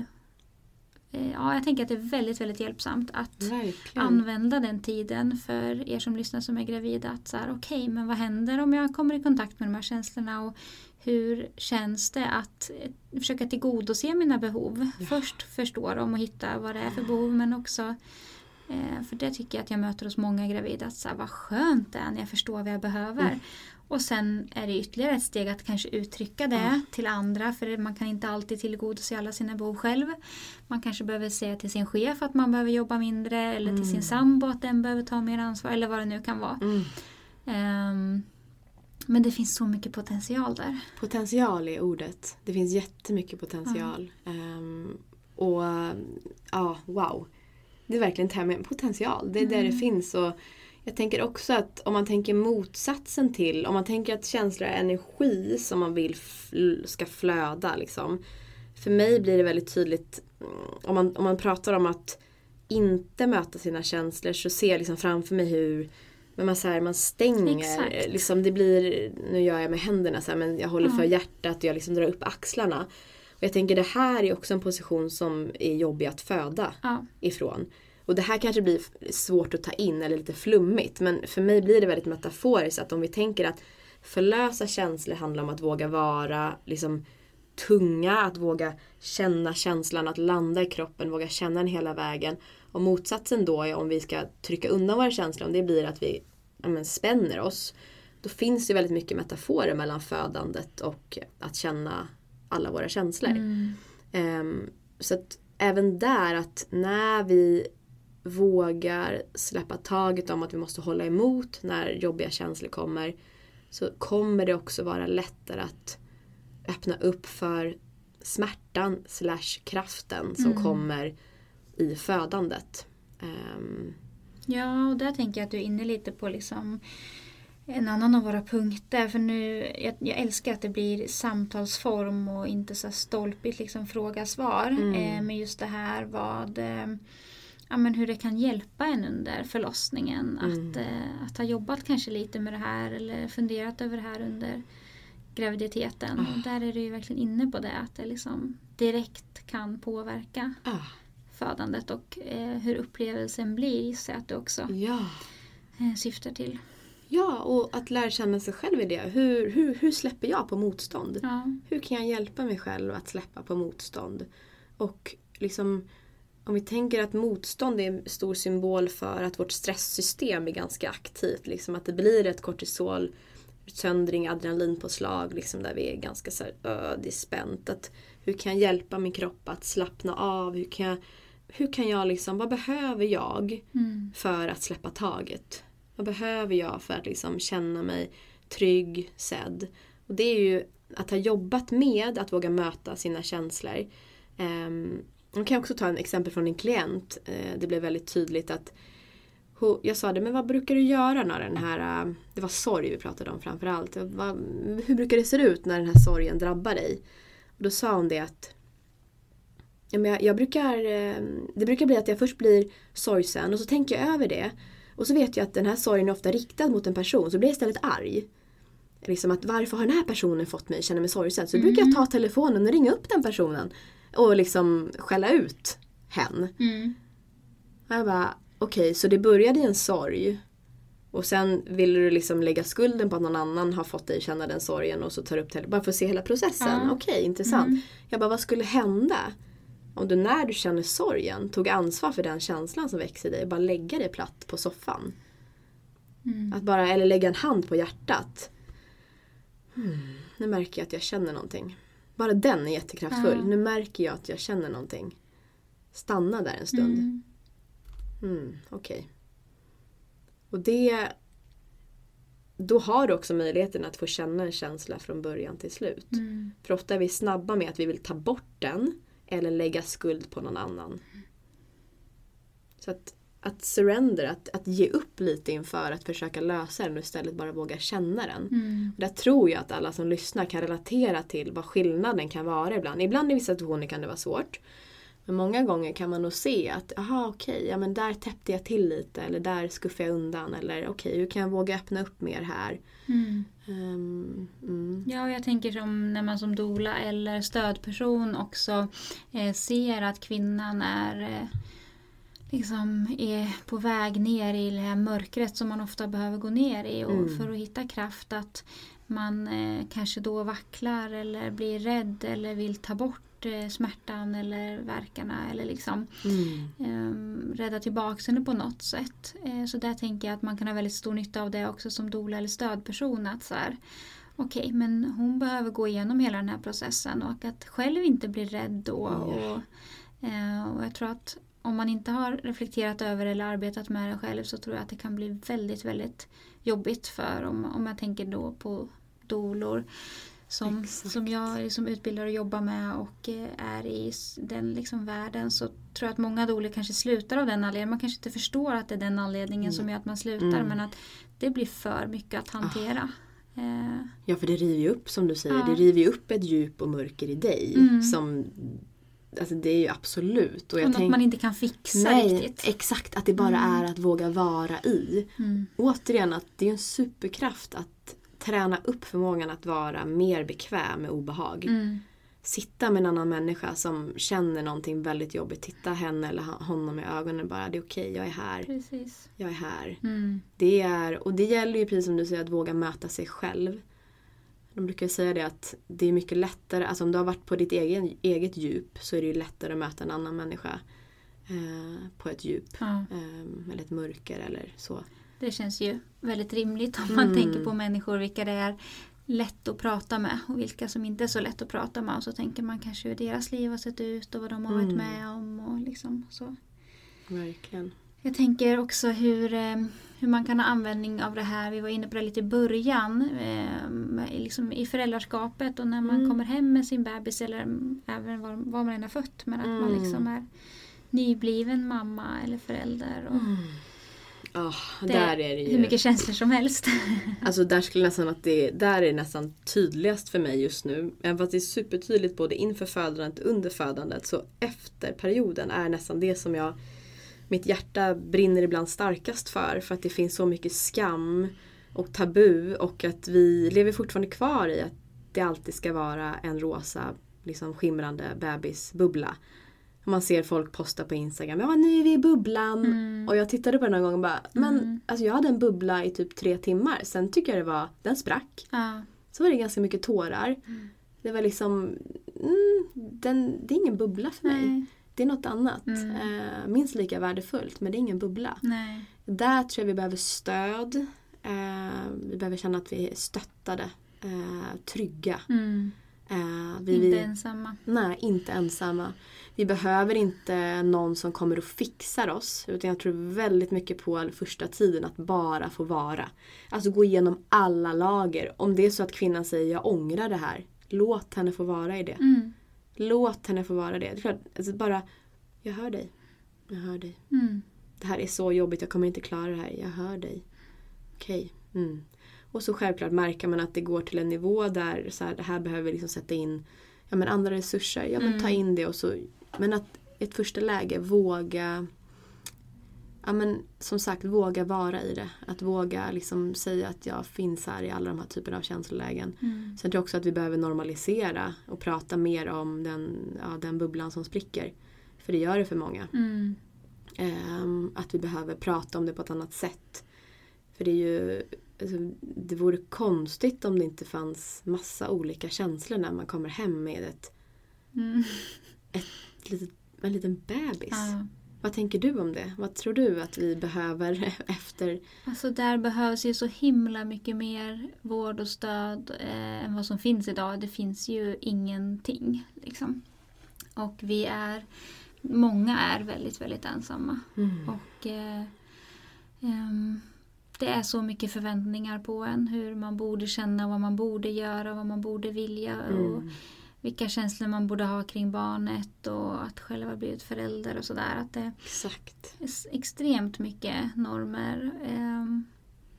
eh, Ja, jag tänker att det är väldigt, väldigt hjälpsamt att Verkligen. använda den tiden för er som lyssnar som är gravida. Att så här, okej, men vad händer om jag kommer i kontakt med de här känslorna och hur känns det att eh, försöka tillgodose mina behov? Ja. Först förstå dem och hitta vad det är för behov men också eh, för det tycker jag att jag möter hos många gravida. Att så här, vad skönt det är när jag förstår vad jag behöver. Mm. Och sen är det ytterligare ett steg att kanske uttrycka det Ja. till andra för man kan inte alltid tillgodose alla sina behov själv. Man kanske behöver säga till sin chef att man behöver jobba mindre eller till sin Mm. sambo att den behöver ta mer ansvar eller vad det nu kan vara. Mm. Ehm, men det finns så mycket potential där. Potential är ordet. Det finns jättemycket potential. Ehm, och ja, wow. Det är verkligen med potential. Det är där det Mm. finns. Och jag tänker också att om man tänker motsatsen till, om man tänker att känslor är energi som man vill ska flöda. Liksom. För mig blir det väldigt tydligt mm, om man, om man pratar om att inte möta sina känslor så ser jag liksom framför mig hur men man, så här, man stänger. Exakt. Liksom det blir, nu gör jag med händerna så här, men jag håller Ja. för hjärtat och jag liksom drar upp axlarna. Och jag tänker det här är också en position som är jobbig att föda Ja. ifrån. Och det här kanske blir svårt att ta in eller lite flummigt men för mig blir det väldigt metaforiskt att om vi tänker att förlösa känslor handlar om att våga vara liksom tunga, att våga känna känslan, att landa i kroppen, våga känna den hela vägen. Och motsatsen då är om vi ska trycka undan våra känslor, om det blir att vi ja, men, spänner oss. Då finns det väldigt mycket metaforer mellan födandet och att känna alla våra känslor. Mm. Ehm, så att även där att när vi vågar släppa taget om att vi måste hålla emot när jobbiga känslor kommer så kommer det också vara lättare att öppna upp för smärtan slash kraften som Mm. kommer i födandet. Ehm, Ja, och där tänker jag att du är inne lite på liksom en annan av våra punkter. För nu, jag, jag älskar att det blir samtalsform och inte så stolpigt liksom fråga-svar. Mm. Eh, men just det här vad, eh, ja, men hur det kan hjälpa en under förlossningen. Mm. Att, eh, att ha jobbat kanske lite med det här eller funderat över det här under graviditeten. Ah. Och där är du ju verkligen inne på det att det liksom direkt kan påverka ah, födandet och eh, hur upplevelsen blir jag att du också ja. eh, syftar till. ja, och att lära känna sig själv i det. Hur, hur, hur släpper jag på motstånd? Ja. Hur kan jag hjälpa mig själv att släppa på motstånd? Och liksom om vi tänker att motstånd är en stor symbol för att vårt stresssystem är ganska aktivt. Liksom att det blir ett kortisol söndring, adrenalinpåslag liksom där vi är ganska så här, "Ö, det är spänt. Att, hur kan jag hjälpa min kropp att slappna av? Hur kan jag, hur kan jag liksom, vad behöver jag Mm. för att släppa taget? Vad behöver jag för att liksom känna mig trygg, sedd? Och det är ju att ha jobbat med att våga möta sina känslor. Um, jag kan också ta en exempel från en klient. Eh, det blev väldigt tydligt att jag sa det, men vad brukar du göra när den här, eh, det var sorg vi pratade om framförallt. Hur brukar det se ut när den här sorgen drabbar dig? Och då sa hon det att jag, jag brukar, eh, det brukar bli att jag först blir sorgsen och så tänker jag över det. Och så vet jag att den här sorgen är ofta riktad mot en person så blir jag istället arg. Liksom att varför har den här personen fått mig att känna mig sorgsen? Så då brukar jag ta telefonen och ringa upp den personen. Och liksom skälla ut hen. Mm. Och jag bara, okej så det började i en sorg. Och sen ville du liksom lägga skulden på att någon annan har fått dig känna den sorgen och så tar du upp det bara för att se hela processen. Ja. Okej, intressant. Mm. Jag bara, vad skulle hända? Om du när du känner sorgen tog ansvar för den känslan som växer i dig och bara lägga dig platt på soffan. Mm. Att bara, eller lägga en hand på hjärtat. Hmm, nu märker jag att jag känner någonting. Bara den är jättekraftfull. Ja. Nu märker jag att jag känner någonting. Stanna där en stund. Mm. Mm, Okej. Och det... Då har du också möjligheten att få känna en känsla från början till slut. Mm. För ofta är vi snabba med att vi vill ta bort den eller lägga skuld på någon annan. Så att, att surrender, att, att ge upp lite inför att försöka lösa den och istället bara våga känna den. Mm. Där tror jag att alla som lyssnar kan relatera till vad skillnaden kan vara ibland. Ibland i vissa situationer kan det vara svårt. Men många gånger kan man nog se att, aha okej, ja men där täppte jag till lite eller där skuffade jag undan eller okej, hur kan jag våga öppna upp mer här? Mm. Ehm, mm. Ja, och jag tänker som när man som dola eller stödperson också eh, ser att kvinnan är eh, liksom är på väg ner i det här mörkret som man ofta behöver gå ner i och Mm. för att hitta kraft att man eh, kanske då vacklar eller blir rädd eller vill ta bort eh, smärtan eller verkarna eller liksom Mm. eh, rädda tillbaka henne på något sätt. Eh, så där tänker jag att man kan ha väldigt stor nytta av det också som doula eller stödperson. Att så här, Okej, men hon behöver gå igenom hela den här processen och att själv inte bli rädd då. Ja. Och, eh, och jag tror att om man inte har reflekterat över eller arbetat med det själv så tror jag att det kan bli väldigt, väldigt jobbigt för om, om jag tänker då på dolor som, Exakt. som jag liksom utbildar och jobbar med och eh, är i den liksom världen så tror jag att många doler kanske slutar av den anledningen. Man kanske inte förstår att det är den anledningen som gör att man slutar Mm. men att det blir för mycket att hantera. Eh, Ja, för det river ju upp som du säger. Ja. Det river ju upp ett djup och mörker i dig. Mm. Som, alltså det är ju absolut. Och och jag något tänk, man inte kan fixa nej, riktigt. exakt. Att det bara Mm. är att våga vara i. Mm. Återigen, att det är en superkraft att träna upp förmågan att vara mer bekväm med obehag. Mm. sitta med en annan människa som känner någonting väldigt jobbigt. Titta henne eller honom i ögonen bara. Det är okej, okay, jag är här. Precis. Jag är här. Mm. Det är, och det gäller ju precis som du säger att våga möta sig själv. De brukar säga det att det är mycket lättare, alltså om du har varit på ditt egen, eget djup så är det ju lättare att möta en annan människa eh, på ett djup. Ja. Eh, eller ett mörker eller så. Det känns ju väldigt rimligt om man Mm. tänker på människor, vilka det är lätt att prata med och vilka som inte är så lätt att prata med. Och så tänker man kanske hur deras liv har sett ut och vad de har varit Mm. med om. Och liksom så. Verkligen. Jag tänker också hur, eh, hur man kan ha användning av det här. Vi var inne på det lite i början. Eh, liksom I föräldraskapet och när man Mm. kommer hem med sin bebis eller mm, även var, var man än har fött. Men att man Mm. liksom är nybliven mamma eller förälder. Och Ah, Det- där är det ju. Hur mycket känslor som helst. Alltså där skulle nästan att det där är nästan tydligast för mig just nu. Även fast det är supertydligt både inför födandet och under födandet så efter perioden är nästan det som jag mitt hjärta brinner ibland starkast för. För att det finns så mycket skam och tabu och att vi lever fortfarande kvar i att det alltid ska vara en rosa liksom skimrande bebisbubbla. Man ser folk posta på Instagram, ja nu är vi i bubblan. Mm. Och jag tittade på den någon gång och bara, men Mm. alltså jag hade en bubbla i typ tre timmar. Sen tycker jag det var, den sprack. Ja. Så var det ganska mycket tårar. Mm. Det var liksom, mm, den, det är ingen bubbla för mig. Nej. Det är något annat. Mm. Eh, minst lika värdefullt men det är ingen bubbla. Nej. Där tror jag vi behöver stöd. Eh, vi behöver känna att vi är stöttade. Eh, trygga. Mm. Eh, vi, Inte ensamma. Nej, inte ensamma. Vi behöver inte någon som kommer och fixar oss. Utan jag tror väldigt mycket på första tiden att bara få vara. Alltså gå igenom alla lager. Om det är så att kvinnan säger jag ångrar det här. Låt henne få vara i det. Mm. Låt henne få vara det. det är klart, alltså bara, jag hör dig. Jag hör dig. Mm. Det här är så jobbigt, jag kommer inte klara det här. Jag hör dig. Okej. Mm. Och så självklart märker man att det går till en nivå där så här, det här behöver vi liksom sätta in ja, men andra resurser. Ja, men ta Mm. in det och så. Men att i ett första läge våga Ja men som sagt våga vara i det. Att våga liksom säga att jag finns här i alla de här typerna av känslolägen. Mm. Sen tror jag också att vi behöver normalisera och prata mer om den, ja, den bubblan som spricker. För det gör det för många. Mm. Ehm, att vi behöver prata om det på ett annat sätt. För det är ju alltså, Det vore konstigt om det inte fanns massa olika känslor när man kommer hem med ett, Mm. ett litet, en liten bebis. Ja. Vad tänker du om det? Vad tror du att vi behöver efter? Alltså där behövs ju så himla mycket mer vård och stöd eh, än vad som finns idag. Det finns ju ingenting. Liksom. Och vi är, många är väldigt, väldigt ensamma. Och eh, ehm, det är så mycket förväntningar på en. Hur man borde känna, vad man borde göra, vad man borde vilja. Och Mm. Vilka känslor man borde ha kring barnet och att själv ha blivit förälder och sådär. Att det Exakt. är extremt mycket normer. ehm,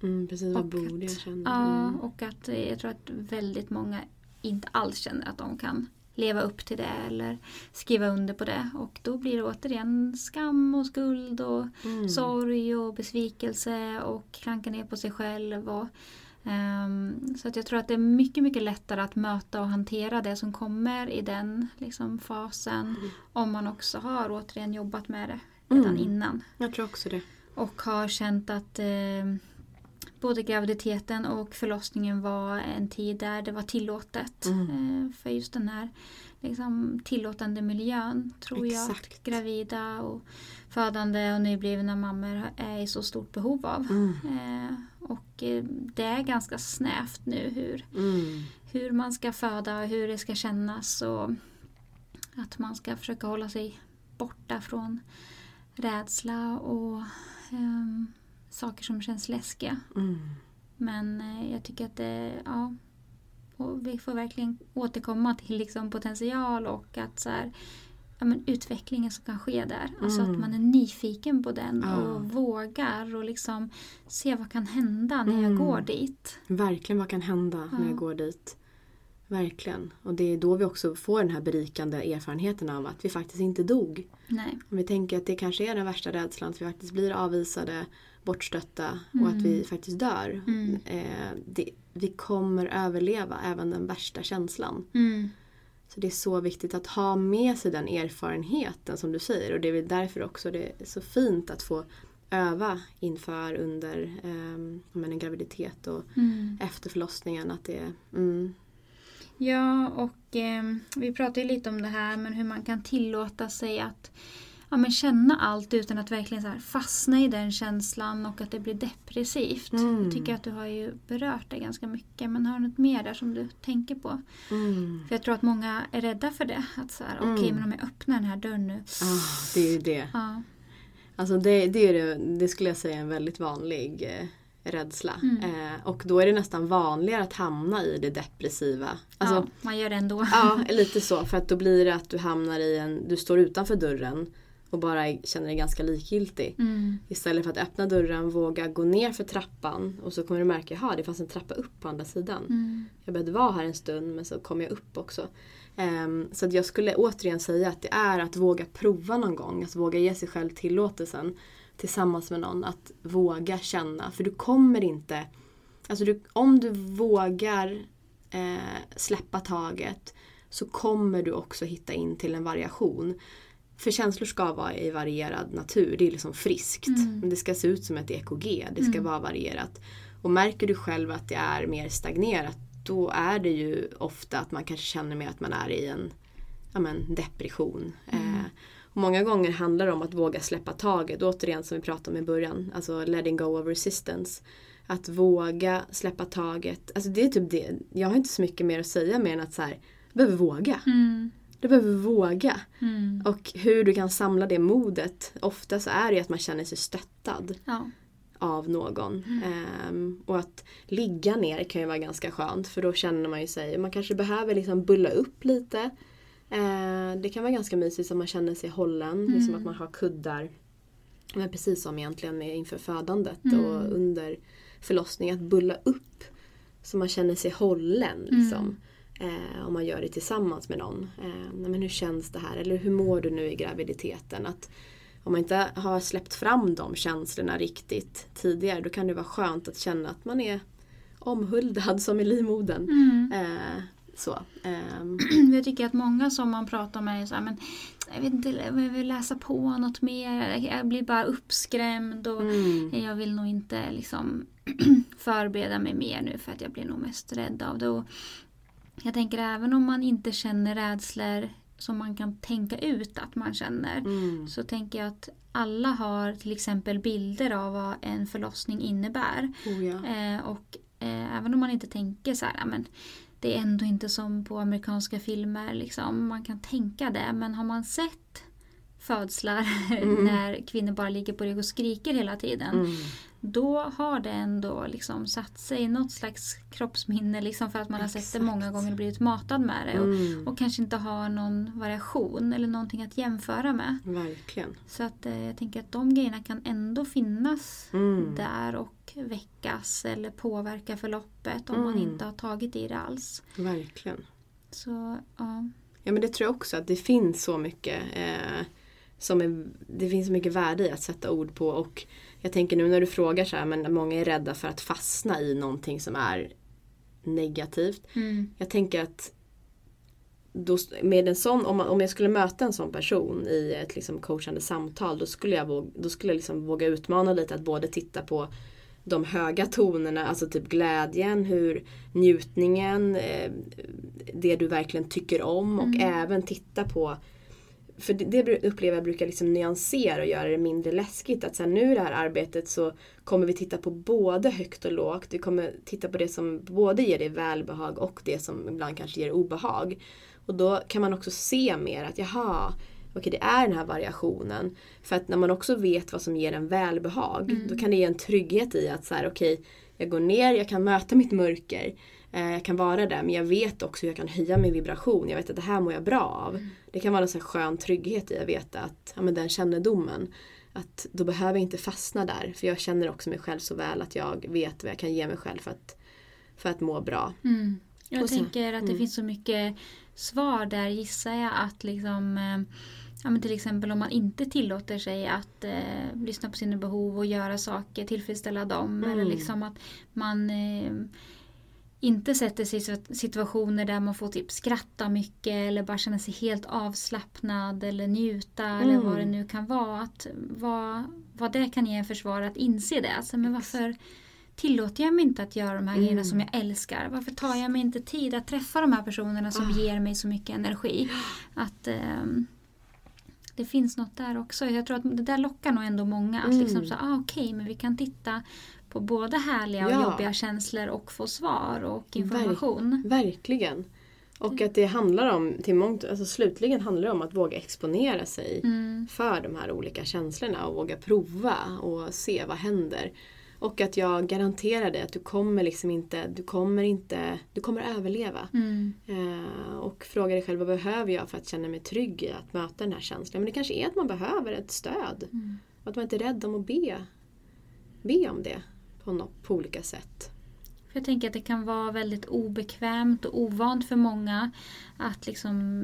Mm, precis, vad borde jag känna? Ja, Mm. och att eh, jag tror att väldigt många inte alls känner att de kan leva upp till det eller skriva under på det. Och då blir det återigen skam och skuld och Mm. sorg och besvikelse och klanka ner på sig själv. Och, ehm, så att jag tror att det är mycket, mycket lättare att möta och hantera det som kommer i den liksom, fasen. Mm. Om man också har återigen jobbat med det redan Mm. innan. Jag tror också det. Och har känt att eh, både graviditeten och förlossningen var en tid där det var tillåtet. Mm. Eh, för just den här liksom, tillåtande miljön tror jag att Exakt. gravida och födande och nyblivna mammor är i så stort behov av. Mm. Eh, och eh, det är ganska snävt nu hur, Mm. hur man ska föda och hur det ska kännas. Och att man ska försöka hålla sig borta från rädsla och ehm, saker som känns läskiga. Mm. Men eh, jag tycker att det, ja. Och vi får verkligen återkomma till liksom potential och att så här, ja, men utvecklingen som kan ske där. Alltså Mm. att man är nyfiken på den Ja. och vågar och liksom se vad kan hända när jag Mm. går dit. Verkligen vad kan hända när Ja. jag går dit. Verkligen. Och det är då vi också får den här berikande erfarenheten av att vi faktiskt inte dog. Nej. Om vi tänker att det kanske är den värsta rädslan, att vi faktiskt blir avvisade, bortstötta och Mm. att vi faktiskt dör. Mm. Eh, det, vi kommer överleva även den värsta känslan. Så det är så viktigt att ha med sig den erfarenheten som du säger och det är väl därför också det är så fint att få öva inför, under eh, en graviditet och Mm. efter förlossningen. Att det, mm, Ja, och eh, vi pratade ju lite om det här, men hur man kan tillåta sig att ja, men känna allt utan att verkligen så fastna i den känslan och att det blir depressivt. Mm. Jag tycker att du har ju berört det ganska mycket, men har du något mer där som du tänker på? mm. För jag tror att många är rädda för det. Att så här, Mm. okej, men om jag öppnar den här dörren nu. Ah, det är ju det. Ja. Alltså det, det, är det, det skulle jag säga är en väldigt vanlig eh, rädsla. Mm. Eh, och då är det nästan vanligare att hamna i det depressiva. Alltså, ja, man gör det ändå. Ja, lite så. För att då blir det att du hamnar i en, du står utanför dörren och bara känner dig ganska likgiltig. Mm. Istället för att öppna dörren, våga gå ner för trappan och så kommer du märka, att det fanns en trappa upp på andra sidan. Mm. Jag behövde vara här en stund men så kom jag upp också. Ehm, så jag skulle återigen säga att det är att våga prova någon gång. Att våga ge sig själv tillåtelsen tillsammans med någon. Att våga känna. För du kommer inte... Alltså du, om du vågar eh, släppa taget så kommer du också hitta in till en variation. För känslor ska vara i varierad natur. Det är liksom friskt. Mm. Men det ska se ut som ett EKG. Det ska Mm. vara varierat. Och märker du själv att det är mer stagnerat då är det ju ofta att man kanske känner med att man är i en ja men, depression. Mm. Eh, och många gånger handlar det om att våga släppa taget. Återigen som vi pratade om i början. Alltså letting go of resistance. Att våga släppa taget. Alltså det är typ det. Jag har inte så mycket mer att säga mer än att så här, behöver våga. Mm. Du behöver våga. Mm. Och hur du kan samla det modet. Ofta så är det ju att man känner sig stöttad Ja. av någon. Ehm, och att ligga ner kan ju vara ganska skönt för då känner man ju sig, man kanske behöver liksom bulla upp lite. Ehm, det kan vara ganska mysigt så man känner sig hållen, Mm. liksom att man har kuddar. Men precis som egentligen med inför födandet Mm. och under förlossning, att bulla upp så man känner sig hållen. Liksom. Eh, om man gör det tillsammans med någon. Eh, men hur känns det här? Eller hur mår du nu i graviditeten? Att om man inte har släppt fram de känslorna riktigt tidigare då kan det vara skönt att känna att man är omhuldad som i livmodern. Mm. Eh, så. ehm, Jag tycker att många som man pratar med är så här, men jag vet inte, jag vill läsa på något mer. Jag blir bara uppskrämd och mm, jag vill nog inte liksom förbereda mig mer nu för att jag blir nog mest rädd av det. Och jag tänker även om man inte känner rädslor som man kan tänka ut att man känner mm, så tänker jag att alla har till exempel bilder av vad en förlossning innebär. oh ja. Eh, och eh, även om man inte tänker så här, "Ja, men det är ändå inte som på amerikanska filmer. Liksom. Man kan tänka det, men har man sett födslar Mm. när kvinnor bara ligger på rygg och skriker hela tiden. Mm, Då har det ändå liksom satt sig i något slags kroppsminne liksom för att man har sett det Exakt. många gånger och blivit matad med det. Och, mm, och kanske inte har någon variation eller någonting att jämföra med. verkligen. Så att eh, jag tänker att de grejerna kan ändå finnas Mm, där och väckas eller påverka förloppet om man Mm. inte har tagit i det alls. verkligen. Så ja. Ja men det tror jag också att det finns så mycket eh, som är, Det finns så mycket värde i att sätta ord på och jag tänker nu när du frågar så här men många är rädda för att fastna i någonting som är negativt. Mm. Jag tänker att då, med en sån, om, man, om jag skulle möta en sån person i ett liksom coachande samtal då skulle jag, våga, då skulle jag liksom våga utmana lite att både titta på de höga tonerna, alltså typ glädjen, hur njutningen, eh, det du verkligen tycker om och Mm. även titta på för det, det upplever jag brukar liksom nyansera och göra det mindre läskigt. Att så här, nu i det här arbetet så kommer vi titta på både högt och lågt. Vi kommer titta på det som både ger dig välbehag och det som ibland kanske ger obehag. Och då kan man också se mer att jaha, okej det är den här variationen. För att när man också vet vad som ger en välbehag Mm. då kan det ge en trygghet i att så här, okej jag går ner, jag kan möta mitt mörker. Eh, jag kan vara där men jag vet också hur jag kan höja min vibration. Jag vet att det här mår jag bra av. Mm. Det kan vara en sån skön trygghet i att veta att ja, men den kännedomen att då behöver jag inte fastna där. För jag känner också mig själv så väl att jag vet vad jag kan ge mig själv för att, för att må bra. Mm. Jag så- tänker att det mm. finns så mycket svar där gissar jag att liksom eh, Ja, men till exempel om man inte tillåter sig att eh, lyssna på sina behov och göra saker, tillfredsställa dem. Mm. Eller liksom att man eh, inte sätter sig i situationer där man får typ skratta mycket eller bara känna sig helt avslappnad eller njuta mm. eller vad det nu kan vara. Att, vad, vad det kan ge en försvar att inse det. Alltså, men varför tillåter jag mig inte att göra de här mm. grejerna som jag älskar? Varför tar jag mig inte tid att träffa de här personerna som oh. ger mig så mycket energi? Att um, det finns något där också. Jag tror att det där lockar nog ändå många. Att liksom mm. så, ah, okej, okay, men vi kan titta på både härliga och ja. jobbiga känslor och få svar och information. Verk, verkligen. Och att det handlar om, till mångt, alltså slutligen handlar det om att våga exponera sig mm. för de här olika känslorna och våga prova och se vad händer. Och att jag garanterar dig att du kommer liksom inte, du kommer inte, du kommer överleva. Mm. Eh, och fråga dig själv vad behöver jag för att känna mig trygg i att möta den här känslan. Men det kanske är att man behöver ett stöd. Mm. Och att man inte är rädd om att be, be om det på, något, på olika sätt. För jag tänker att det kan vara väldigt obekvämt och ovant för många att liksom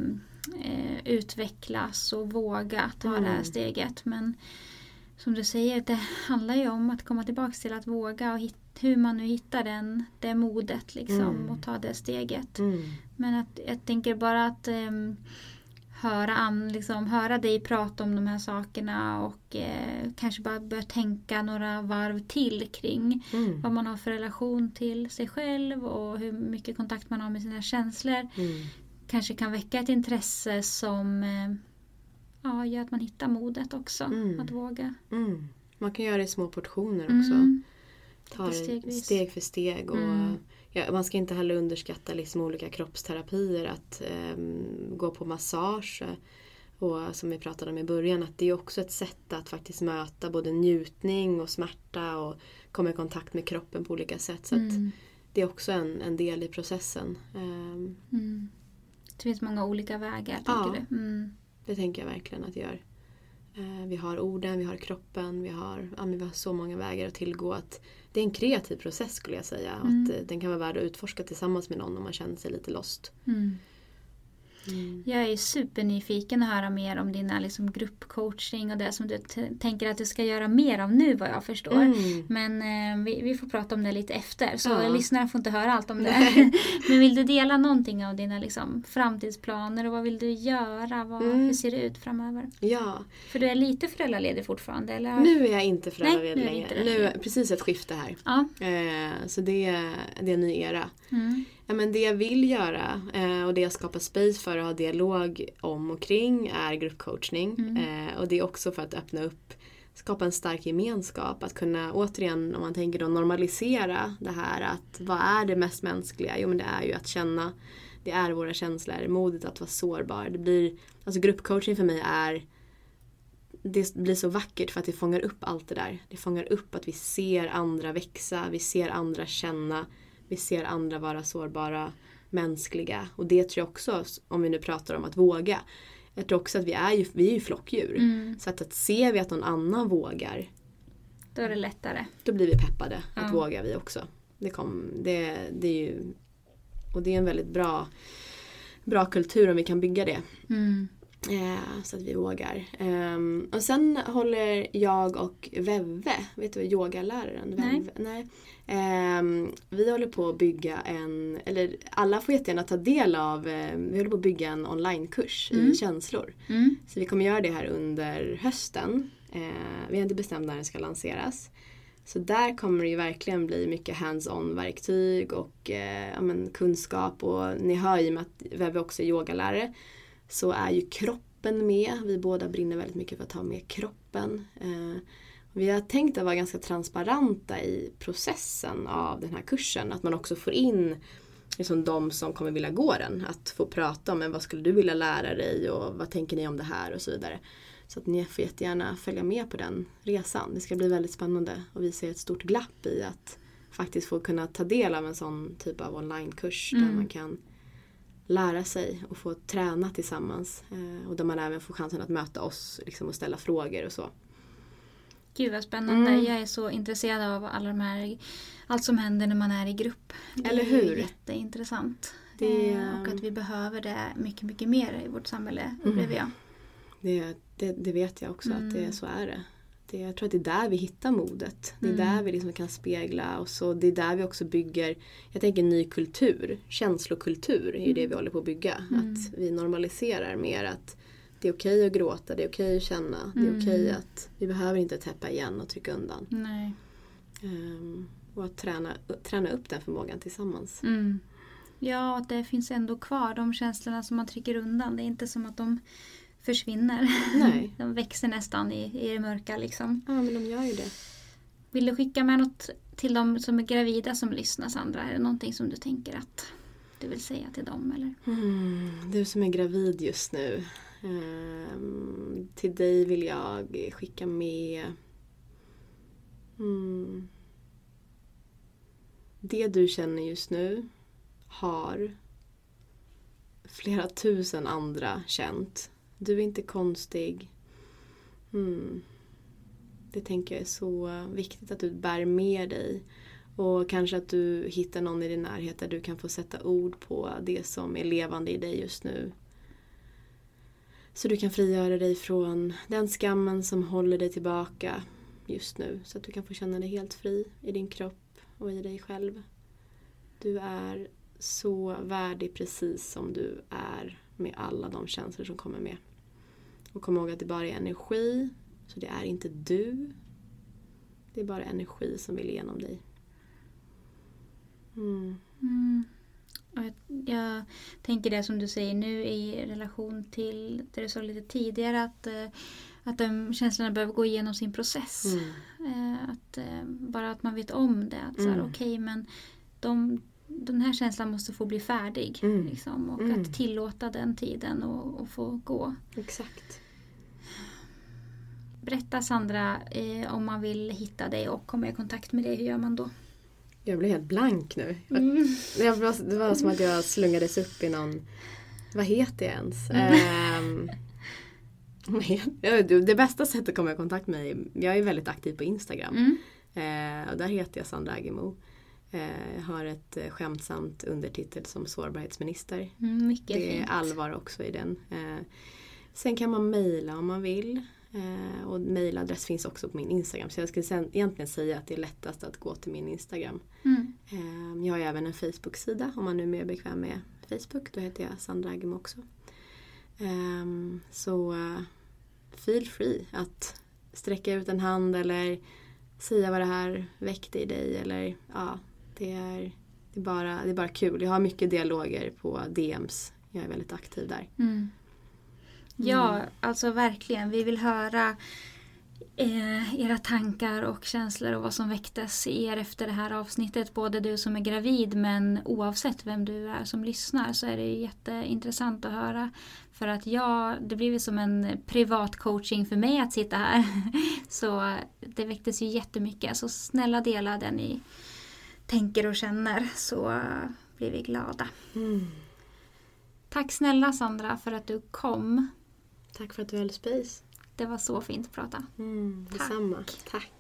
eh, utvecklas och våga ta mm. det här mm. steget. Men som du säger, det handlar ju om att komma tillbaka till att våga och hur man nu hittar den, det modet liksom mm. och ta det steget. Mm. Men att, jag tänker bara att um, höra, an, liksom, höra dig prata om de här sakerna och eh, kanske bara börja tänka några varv till kring mm. vad man har för relation till sig själv och hur mycket kontakt man har med sina känslor. Mm. Kanske kan väcka ett intresse som eh, ja, gör att man hittar modet också. Mm. Att våga. Mm. Man kan göra det i små portioner också. Mm. Ta det steg för steg. Och, mm. ja, man ska inte heller underskatta liksom olika kroppsterapier. Att um, gå på massage. Och som vi pratade om i början, att det är också ett sätt att faktiskt möta både njutning och smärta och komma i kontakt med kroppen på olika sätt. Så mm. det är också en, en del i processen. Um, mm. Det finns många olika vägar, ja. du? Det tänker jag verkligen att det gör. Eh, vi har orden, vi har kroppen, vi har, ja, vi har så många vägar att tillgå. Att det är en kreativ process skulle jag säga. Mm. Att eh, den kan vara värd att utforska tillsammans med någon om man känner sig lite lost. Mm. Mm. Jag är supernyfiken att höra mer om dina liksom, gruppcoaching och det som du tänker att du ska göra mer av nu vad jag förstår. Mm. Men eh, vi, vi, får prata om det lite efter så ja. lyssnarna får inte höra allt om det. Men vill du dela någonting av dina liksom, framtidsplaner och vad vill du göra? Vad, mm. Hur ser det ut framöver? Ja. För du är lite föräldraledig fortfarande? Eller? Nu är jag inte föräldraledig längre. Nu är precis ett skifte här. Ja. Eh, så det, det är en ny era. Mm. Ja, men det jag vill göra eh, och det jag skapar space för att ha dialog om och kring är gruppcoachning. Mm. Eh, och det är också för att öppna upp, skapa en stark gemenskap. Att kunna återigen, om man tänker då normalisera det här att vad är det mest mänskliga? Jo men det är ju att känna, det är våra känslor, modet att vara sårbar. Det blir, alltså gruppcoaching för mig är det blir så vackert för att det fångar upp allt det där. Det fångar upp att vi ser andra växa, vi ser andra känna vi ser andra vara sårbara, mänskliga. Och det tror jag också, om vi nu pratar om att våga. Jag tror också att vi är ju, vi är ju flockdjur. Mm. Så att, att ser vi att någon annan vågar. Då är det lättare. Då blir vi peppade ja. att våga vi också. Det, kom, det, det är ju, och det är en väldigt bra, bra kultur om vi kan bygga det. Mm. Eh, så att vi vågar. Eh, och sen håller jag och Veve, vet du vad yogaläraren? Nej. Veve, nej. Eh, vi håller på att bygga en, eller alla får jättegärna ta del av, eh, vi håller på att bygga en onlinekurs mm. i känslor. Mm. Så vi kommer göra det här under hösten. Eh, vi har inte bestämt när den ska lanseras. Så där kommer det ju verkligen bli mycket hands-on verktyg och eh, ja, kunskap och ni hör ju med att Veve också är yogalärare så är ju kroppen med. Vi båda brinner väldigt mycket för att ha med kroppen. Eh, vi har tänkt att vara ganska transparenta i processen av den här kursen. Att man också får in liksom de som kommer vilja gå den. Att få prata om men vad skulle du vilja lära dig och vad tänker ni om det här och så vidare. Så att ni får jättegärna följa med på den resan. Det ska bli väldigt spännande och vi ser ett stort glapp i att faktiskt få kunna ta del av en sån typ av onlinekurs mm. där man kan lära sig och få träna tillsammans. Eh, och där man även får chansen att möta oss liksom, och ställa frågor och så. Gud vad spännande. Mm. Jag är så intresserad av alla de här, allt som händer när man är i grupp. Det Eller hur? är jätteintressant. Det... Eh, och att vi behöver det mycket, mycket mer i vårt samhälle, upplever mm. jag. Det, det, det, vet jag också mm. att det, så är det. Det, jag tror att det är där vi hittar modet. Det är Mm. där vi liksom kan spegla oss och det är där vi också bygger, jag tänker ny kultur, känslokultur är ju det vi håller på att bygga. Mm. Att vi normaliserar mer att det är okej att gråta, det är okej att känna, det är Mm. okej att vi behöver inte täppa igen och trycka undan. Nej. Ehm, och att träna, träna upp den förmågan tillsammans. Mm. Ja, att det finns ändå kvar de känslorna som man trycker undan. Det är inte som att de försvinner. Nej. De växer nästan i, i det mörka liksom. Ja men de gör ju det. Vill du skicka med något till de som är gravida som lyssnar Sandra? Är det någonting som du tänker att du vill säga till dem? Eller? Mm, du som är gravid just nu. ehm, till dig vill jag skicka med mm, Det du känner just nu har flera tusen andra känt. Du är inte konstig. Mm. Det tänker jag är så viktigt att du bär med dig. Och kanske att du hittar någon i din närhet där du kan få sätta ord på det som är levande i dig just nu. Så du kan frigöra dig från den skammen som håller dig tillbaka just nu. Så att du kan få känna dig helt fri i din kropp och i dig själv. Du är så värdig precis som du är med alla de känslor som kommer med. Och kom ihåg att det bara är energi, så det är inte du. Det är bara energi som vill igenom dig. Mm. Mm. Jag, jag tänker det som du säger nu i relation till det du sa lite tidigare att, eh, att de känslorna behöver gå igenom sin process. Mm. Eh, att, eh, bara att man vet om det. Att så här, Mm. okej, men de, den här känslan måste få bli färdig. Mm. Liksom, och Mm. att tillåta den tiden och, och få gå. Exakt. Berätta Sandra eh, om man vill hitta dig och komma i kontakt med dig. Hur gör man då? Jag blir helt blank nu. Mm. Var, det var som att jag slungades upp i någon... Vad heter jag ens? Mm. Ehm, det bästa sättet att komma i kontakt med mig, jag är väldigt aktiv på Instagram. Mm. Eh, och där heter jag Sandra Agemo. Eh, jag har ett eh, skämtsamt undertitel som sårbarhetsminister. Mm, Det är fint. allvar också i den. Eh, sen kan man mejla om man vill. Eh, och mejladress finns också på min Instagram. Så jag skulle sen, egentligen säga att det är lättast att gå till min Instagram. Mm. Eh, jag har även en Facebook-sida om man nu är mer bekväm med Facebook. Då heter jag Sandra Agemo också. Ehm, så eh, feel free att sträcka ut en hand eller säga vad det här väckte i dig. Eller, ja, det, är, det, är bara, det är bara kul. Jag har mycket dialoger på DMs. Jag är väldigt aktiv där. Mm. Ja, alltså verkligen. Vi vill höra eh, era tankar och känslor och vad som väcktes i er efter det här avsnittet. Både du som är gravid men oavsett vem du är som lyssnar så är det jätteintressant att höra. För att jag, det blir ju som en privat coaching för mig att sitta här. Så det väcktes ju jättemycket. Så snälla dela det ni tänker och känner så blir vi glada. Mm. Tack snälla Sandra för att du kom. Tack för att du höll space. Det var så fint att prata. Mm, Tack. detsamma. Tack.